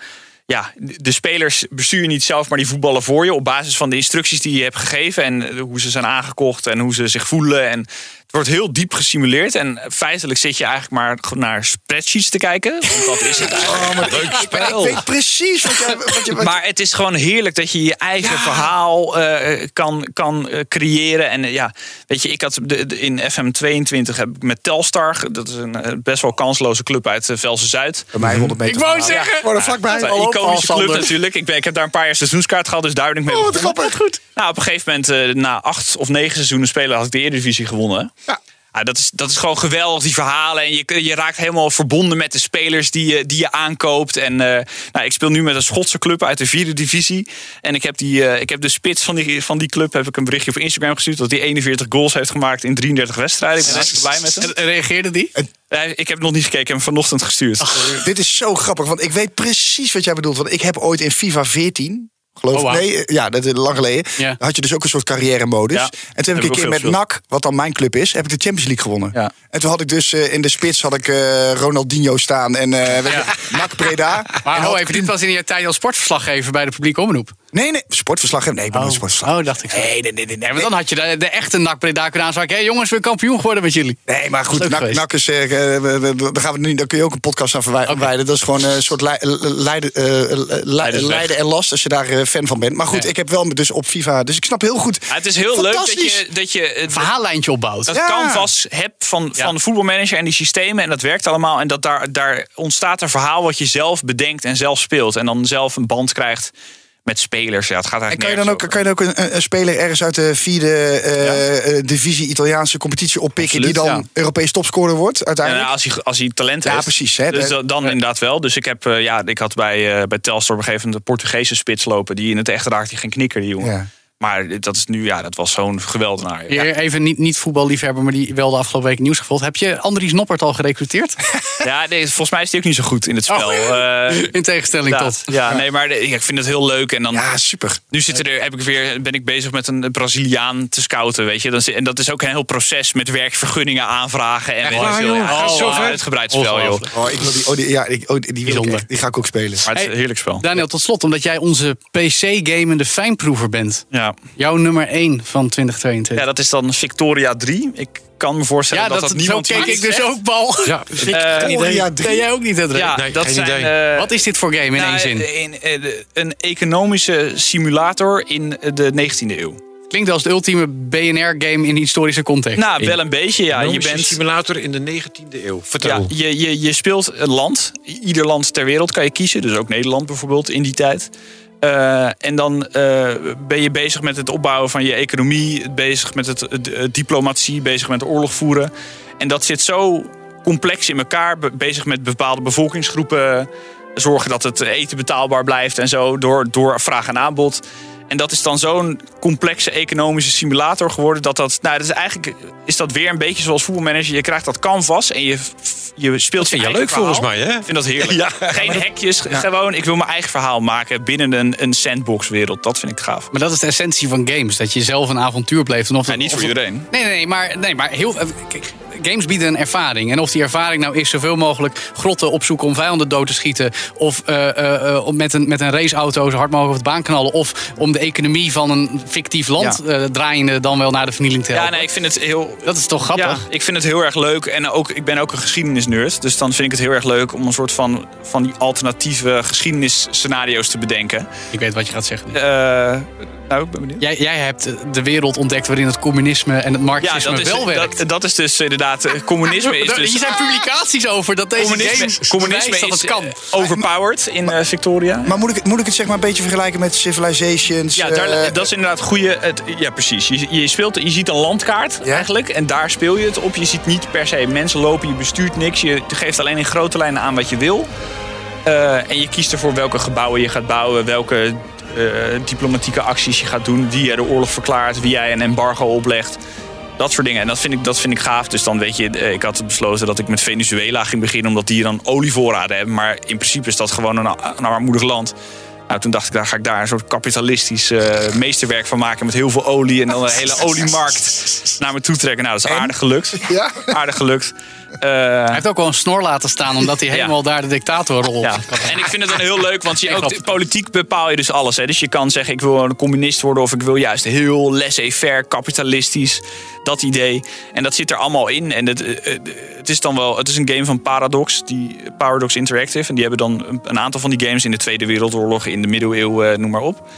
ja, de spelers bestuur niet zelf, maar die voetballen voor je. Op basis van de instructies die je hebt gegeven en eh, hoe ze zijn aangekocht en hoe ze zich voelen. En Het wordt heel diep gesimuleerd. En feitelijk zit je eigenlijk maar naar spreadsheets te kijken. Want dat is het eigenlijk. Leuk spel. Ik weet precies wat je... Wat je wat Maar het is gewoon heerlijk dat je je eigen verhaal eh, kan, kan eh, creëren. En eh, ja, weet je, ik had de, de- in FM22 heb ik met Telstar. Dat is een best wel kansloze club uit uh, Velsen Zuid. bij mij 100 meter. Ik wou zeggen- Ja, er vlakbij. Een iconische club natuurlijk. Ik, ben, ik heb daar een paar jaar seizoenskaart gehad, dus daar ben ik mee Oh, wat grappig. Goed. Nou, op een gegeven moment, na acht of negen seizoenen spelen, had ik de Eredivisie gewonnen. Ja. Ja, dat, is, dat is gewoon geweldig, die verhalen. En je, je raakt helemaal verbonden met de spelers die je, die je aankoopt. En eh, nou, ik speel nu met een Schotse club uit de vierde divisie. En ik heb, die, eh, ik heb de spits van die, van die club heb ik een berichtje op Instagram gestuurd... dat hij 41 goals heeft gemaakt in 33 wedstrijden. Ik ben hartstikke blij met hem. En reageerde die? Ik heb nog niet gekeken, ik heb hem vanochtend gestuurd. Dit is zo grappig, want ik weet precies wat jij bedoelt. Want ik heb ooit in FIFA 14, geloof Oh, ik, nee, eh, ja, dat is lang geleden. Ja. Had je dus ook een soort carrière-modus. Ja. En toen heb ik een keer met veel NAC, wat dan mijn club is, heb ik de Champions League gewonnen. Ja. En toen had ik dus eh, in de spits had ik eh, Ronaldinho staan en weet je, NAC Breda. Maar En even, dit was in je tijd als sportverslaggever bij de publieke omroep. Nee, nee, sportverslag. Nee, ik ben een sportverslag. oh, dacht ik zo. Nee, nee, nee. nee, maar dan had je de, de echte NAC Breda kunnen aanspraken. Hé jongens, we kampioen geworden met jullie. Nee, maar goed, NAC. NAC is, eh, eh, we- we- we- daar, gaan we nu, daar kun je ook een podcast aan verwij- wijden. Dat is gewoon een soort lei- eh, leiden, eh, leiden en last als je daar eh, fan van bent. Maar goed, Ja. ik heb wel dus op FIFA, dus ik snap heel goed. Ja, het is heel leuk dat je, dat je het Verhaallijntje opbouwt. dat Ja. canvas hebt van, van de voetbalmanager en die systemen. En dat werkt allemaal. En dat daar, daar ontstaat een verhaal wat je zelf bedenkt en zelf speelt. En dan zelf een band krijgt met spelers. Ja, het gaat En eigenlijk kan je dan ook, kan je dan ook een, een speler ergens uit de vierde eh, eh, divisie Italiaanse competitie oppikken die dan ja. Europees topscorer wordt uiteindelijk? Ja, als, hij, als hij talent Ja, heeft. precies, hè. Dus dan, dan inderdaad wel. Dus ik, heb, eh, ja, ik had bij, eh bij Telstar op een gegeven moment de Portugese spits lopen. Die in het echt raakt geen knikker, die jongen. Ja. Maar dat is nu, ja, dat was zo'n geweldenaar. Ja. Hier even niet, niet voetballiefhebber, maar die wel de afgelopen week nieuws gevolgd. Heb je Andries Noppert al gerecruiteerd? Ja, nee, volgens mij is hij ook niet zo goed in het spel. Oh. Eh, In tegenstelling ja, tot. Ja, nee, maar ik vind het heel leuk. En dan, Ja, super. Nu zitten er, heb ik weer, ben ik bezig met een Braziliaan te scouten, weet je. Dan En dat is ook een heel proces met werkvergunningen aanvragen. En ik waar, veel. joh? Ja, Gaat oh, uitgebreid spel, joh. Oh, ik wil die, oh, die, ja, ik, oh, die, wil ik echt. die ga ik ook spelen. Maar het is Hey. een heerlijk spel. Daniel, tot slot, omdat jij onze PC-gamende fijnproever bent. Ja. Jouw nummer 1 van 2022. ja, dat is dan Victoria 3. Ik kan me voorstellen Ja, dat dat, dat, zo niemand keek weet. ik dus ook, Bal. Ja, Victoria drie. Nee, jij ook niet, Hendrik? Ja, Nee, dat geen zijn, idee. eh, Wat is dit voor game in nou, één zin? een, een, een economische simulator in de 19e eeuw. Klinkt als de ultieme BNR-game in historische context. Nou, wel een beetje, ja. Je Economische bent, simulator in de 19e eeuw. Ja, Vertel. je, je, je speelt een land. Ieder land ter wereld kan je kiezen. Dus ook Nederland bijvoorbeeld in die tijd. Eh, en dan eh, ben je bezig met het opbouwen van je economie. Bezig met het, diplomatie. Bezig met oorlog voeren. En dat zit zo complex in elkaar. be- Bezig met bepaalde bevolkingsgroepen. Zorgen dat het eten betaalbaar blijft en zo. Door, door vraag en aanbod. En dat is dan zo'n complexe economische simulator geworden. Dat dat, nou, dat is eigenlijk is dat weer een beetje zoals voetbalmanager. Je krijgt dat canvas en je, je speelt vind je leuk volgens verhaal. mij, hè? Ik vind dat heerlijk. Geen hekjes, gewoon ik wil mijn eigen verhaal maken binnen een, een sandbox wereld. Dat vind ik gaaf. Maar dat is de essentie van games. Dat je zelf een avontuur beleeft. En of Ja, niet of voor iedereen. Nee, nee, nee, maar, nee, maar heel, kijk, games bieden een ervaring. En of die ervaring nou is zoveel mogelijk grotten opzoeken om vijanden dood te schieten. Of eh, eh, eh, om met, een, met een raceauto zo hard mogelijk op de baan knallen. Of om de economie van een fictief land eh, draaiende dan wel naar de vernieling te helpen. Ja, nee, ik vind het heel. Dat is toch grappig? Ja, ik vind het heel erg leuk. En ook, ik ben ook een geschiedenisnerd. Dus dan vind ik het heel erg leuk om een soort van, van die alternatieve geschiedenisscenario's te bedenken. Ik weet wat je gaat zeggen. Eh, nou, ik ben benieuwd. Jij, jij hebt de wereld ontdekt waarin het communisme en het Ja, marxisme dat is, wel werkt. dat, dat is dus inderdaad. eh, Communisme is dus. Hier zijn publicaties over dat deze Communisme, communisme dat is het kan. eh, overpowered in eh, Victoria. Maar moet ik, het- moet ik het zeg maar een beetje vergelijken met Civilizations? Ja, daar, dat is inderdaad goede. Het, ja, precies. Je, je, speelt, je ziet een landkaart Ja. eigenlijk. En daar speel je het op. Je ziet niet per se mensen lopen. Je bestuurt niks. Je geeft alleen in grote lijnen aan wat je wil. Eh, en je kiest ervoor welke gebouwen je gaat bouwen. Welke diplomatieke acties je gaat doen. Wie jij de oorlog verklaart. Wie jij een embargo oplegt. Dat soort dingen. En dat vind ik, dat vind ik gaaf. Dus dan weet je, eh, ik had besloten dat ik met Venezuela ging beginnen. Omdat die dan olievoorraden hebben. Maar in principe is dat gewoon een, een armoedig land. Nou, toen dacht ik, daar ga ik daar een soort kapitalistisch eh, meesterwerk van maken. Met heel veel olie en dan een hele oliemarkt naar me toe trekken. Nou, dat is aardig gelukt. Ja? Aardig gelukt. Hij heeft ook wel een snor laten staan, omdat hij Ja. helemaal daar de dictatorrol Ja. En ik vind het dan heel leuk, want je ook politiek bepaal je dus alles. Hè. Dus je kan zeggen, ik wil een communist worden of ik wil juist heel laissez-faire, kapitalistisch. Dat idee. En dat zit er allemaal in. En het, eh, eh, het is dan wel, het is een game van Paradox, die, Paradox Interactive. En die hebben dan een, een aantal van die games in de Tweede Wereldoorlog, in de middeleeuwen, eh, noem maar op.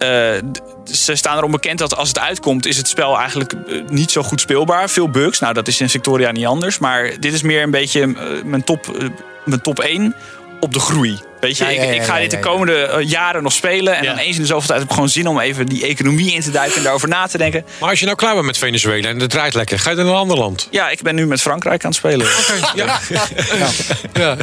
Eh, ze staan erom bekend dat als het uitkomt, is het spel eigenlijk eh, niet zo goed speelbaar. Veel bugs. Nou, dat is in Victoria niet anders. Maar dit is meer een beetje eh, mijn, top, mijn top 1 op de groei. Weet je, Ja, ja, ik, ik ja, ga ja, dit de ja. komende eh, jaren nog spelen. En Ja. dan eens in de zoveel tijd heb ik gewoon zin om even die economie in te duiken en daarover na te denken. Maar als je nou klaar bent met Venezuela en het draait lekker, ga je dan naar een ander land? Ja, ik ben nu met Frankrijk aan het spelen. Ja,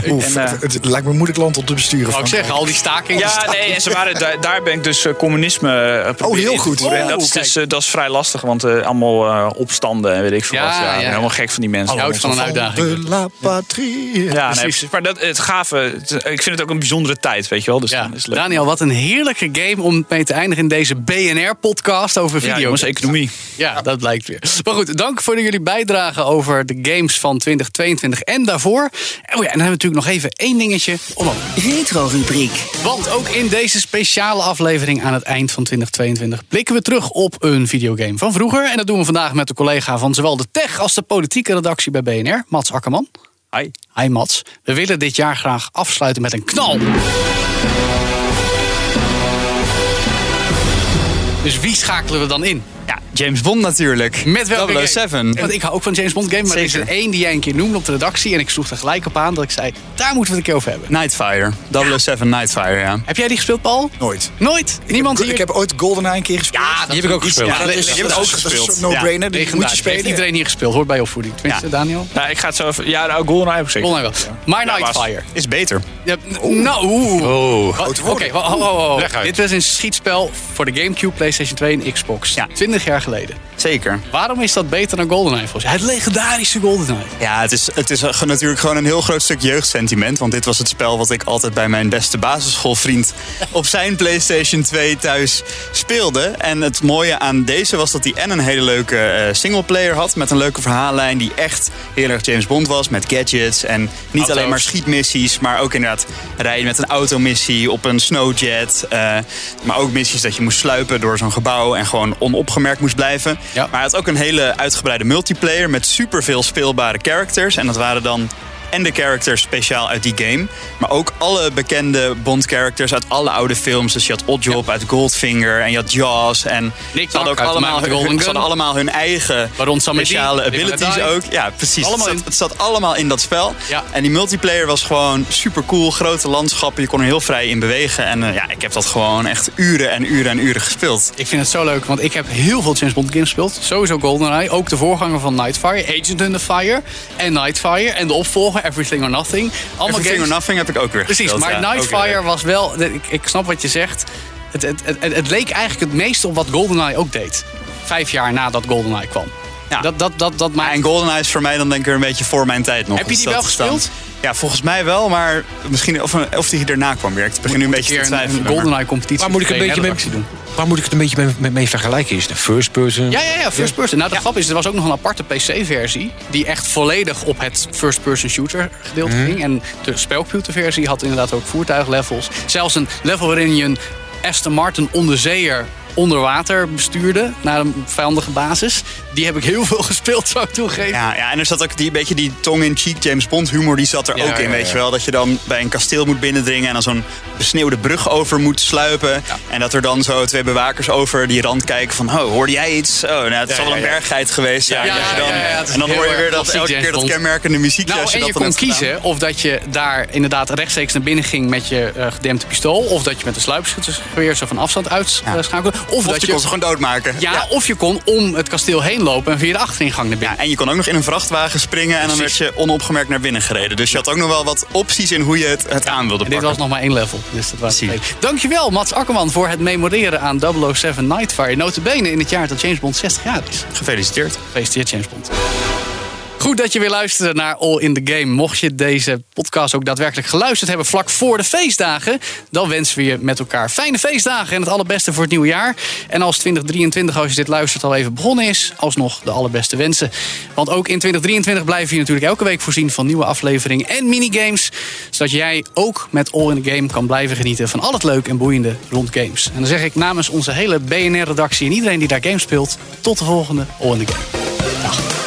ik- Oef, En, eh, het, het lijkt me een moeilijk land om te besturen. wou ik zeggen, al die stakingen. Ja, nee, en ze waren, daar, daar ben ik dus eh, communisme proberen heel goed. En Oh, dat, is dus, dat is vrij lastig, want eh, allemaal opstanden en weet ik veel Ja, wat. Ja, ik ben ja. helemaal gek van die mensen. Houdt van een uitdaging. De la patrie. Ja, nee, precies. Maar dat, het gave, het- ik vind het ook een bijzondere tijd, weet je wel. Dus Ja. is leuk. Daniel, wat een heerlijke game om mee te eindigen in deze BNR-podcast over ja, video. jongens, economie. Ja, dat blijkt weer. Maar goed, dank voor jullie bijdrage over de games van 2022 en daarvoor. Oh ja, en dan hebben we natuurlijk nog even één dingetje om Retro-rubriek. Want ook in deze speciale aflevering aan het eind van 2022 blikken we terug op een videogame van vroeger. En dat doen we vandaag met de collega van zowel de tech als de politieke redactie bij BNR, Mats Akkerman. Hi. Hi Mats. We willen dit jaar graag afsluiten met een knal. Dus wie schakelen we dan in? Ja, James Bond natuurlijk. Met welke game? 007. Want ik hou ook van James Bond game, maar er is er één die jij een keer noemde op de redactie. En ik sloeg er gelijk op aan dat ik zei, daar moeten we het een keer over hebben. Nightfire. 007 Nightfire, ja. Heb jij die gespeeld, Paul? Nooit. Niemand? Niemand hier? Ik heb ooit GoldenEye een keer gespeeld. Ja, Die heb ik ook gespeeld. Ja, dat is, die ook dat is een gespeeld. no-brainer. Die moet je Legendarisch. Heeft spelen. iedereen hier gespeeld, hoort bij opvoeding. Tenminste, Ja. Daniel? Nou, ik ga het zo even... Ja, nou, GoldenEye heb ik zeker. Volgende wel. Maar Ja, Nightfire. Is beter. Ja, nou, oeh. Oh. Oké. Dit was een schietspel voor de Gamecube, PlayStation 2 en Xbox. Ja. 20 jaar geleden. Zeker. Waarom is dat beter dan GoldenEye volgens? Het legendarische GoldenEye. Ja, het is, het is natuurlijk gewoon een heel groot stuk jeugdsentiment. Want dit was het spel wat ik altijd bij mijn beste basisschoolvriend op zijn PlayStation 2 thuis speelde. En het mooie aan deze was dat hij en een hele leuke eh, singleplayer had. Met een leuke verhaallijn die echt heel erg James Bond was. Met gadgets en niet Auto's. alleen maar schietmissies. Maar ook inderdaad rijden met een automissie op een snowjet. eh, maar ook missies dat je moest sluipen door zo'n gebouw. En gewoon onopgemerkt moest blijven. Ja. Maar hij had ook een hele uitgebreide multiplayer met superveel speelbare characters. En dat waren dan en de characters speciaal uit die game. Maar ook alle bekende Bond-characters uit alle oude films. Dus je had Oddjob uit Goldfinger en je had Jaws. En Nick ze hadden ook allemaal, hun, ze hadden allemaal hun eigen speciale abilities ook. Ja, precies. Het, zat, het zat allemaal in dat spel. Ja. En die multiplayer was gewoon super cool. Grote landschappen, je kon er heel vrij in bewegen. En eh, ja, ik heb dat gewoon echt uren en uren en uren gespeeld. Ik vind het zo leuk, want ik heb heel veel James Bond games gespeeld. Sowieso GoldenEye, ook de voorganger van Nightfire, Agent in the Fire en Nightfire. En de opvolger, Everything or Nothing. Allemaal Everything or games. Nothing heb ik ook weer Precies, gespeeld. maar ja. Nightfire was wel, ik, ik snap wat je zegt. Het, het, het, het leek eigenlijk het meeste op wat GoldenEye ook deed. Vijf jaar nadat GoldenEye kwam. Ja. Dat, dat, dat, dat maakt... en GoldenEye is voor mij dan denk ik weer een beetje voor mijn tijd nog. Heb je Dus die wel dan- gespeeld? Ja, volgens mij wel, maar misschien of, of die erna kwam weer. Ik begin nu een beetje te twijfelen. een GoldenEye competitie. Waar moet ik een beetje mee, doen? Waar moet ik het een beetje mee, mee, vergelijken? Is het first person? Ja, ja, ja, first person. Nou, de grap is, er was ook nog een aparte PC-versie... die echt volledig op het first-person shooter gedeelte Mhm. ging. En de spelcomputerversie had inderdaad ook voertuiglevels. Zelfs een level waarin je een Aston Martin onderzeeër onder water bestuurde... naar een vijandige basis. Die heb ik heel veel gespeeld, zou ik toegeven. Ja, ja, en er zat ook die beetje die tong-in-cheek James Bond humor, die zat er Ja, ook in, ja, weet je wel. Dat je dan bij een kasteel moet binnendringen en dan zo'n besneeuwde brug over moet sluipen. En dat er dan zo twee bewakers over die rand kijken van, oh, hoorde jij iets? Oh, nou, het zal wel een berggeit geweest zijn. Je dan- en dan hoor je weer dat elke keer dat kenmerkende muziekje. Nou, als je en je dat dan kon gedaan. kiezen of dat je daar inderdaad rechtstreeks naar binnen ging met je eh gedempte pistool. Of dat je met een sluipschuttersgeweer zo van afstand uitschakelde. Of, Of dat je kon ze gewoon doodmaken. ja, of je kon om het kasteel heen lopen en via de achteringang naar binnen. Ja, en je kon ook nog in een vrachtwagen springen en dan werd je onopgemerkt naar binnen gereden. Dus je had ook nog wel wat opties in hoe je het, het aan wilde En dit pakken. was nog maar één level. Dus dat was het. Dankjewel, Mats Akkerman, voor het memoreren aan 007 Nightfire. Notabene in het jaar dat James Bond 60 jaar is. Gefeliciteerd. Gefeliciteerd, James Bond. Goed dat je weer luisterde naar All in the Game. Mocht je deze podcast ook daadwerkelijk geluisterd hebben vlak voor de feestdagen, dan wensen we je met elkaar fijne feestdagen en het allerbeste voor het nieuwe jaar. En als 2023, als je dit luistert, al even begonnen is, alsnog de allerbeste wensen. Want ook in 2023 blijven je natuurlijk elke week voorzien van nieuwe afleveringen en minigames, zodat jij ook met All in the Game kan blijven genieten van al het leuk en boeiende rond games. En dan zeg ik namens onze hele BNR-redactie en iedereen die daar games speelt, tot de volgende All in the Game.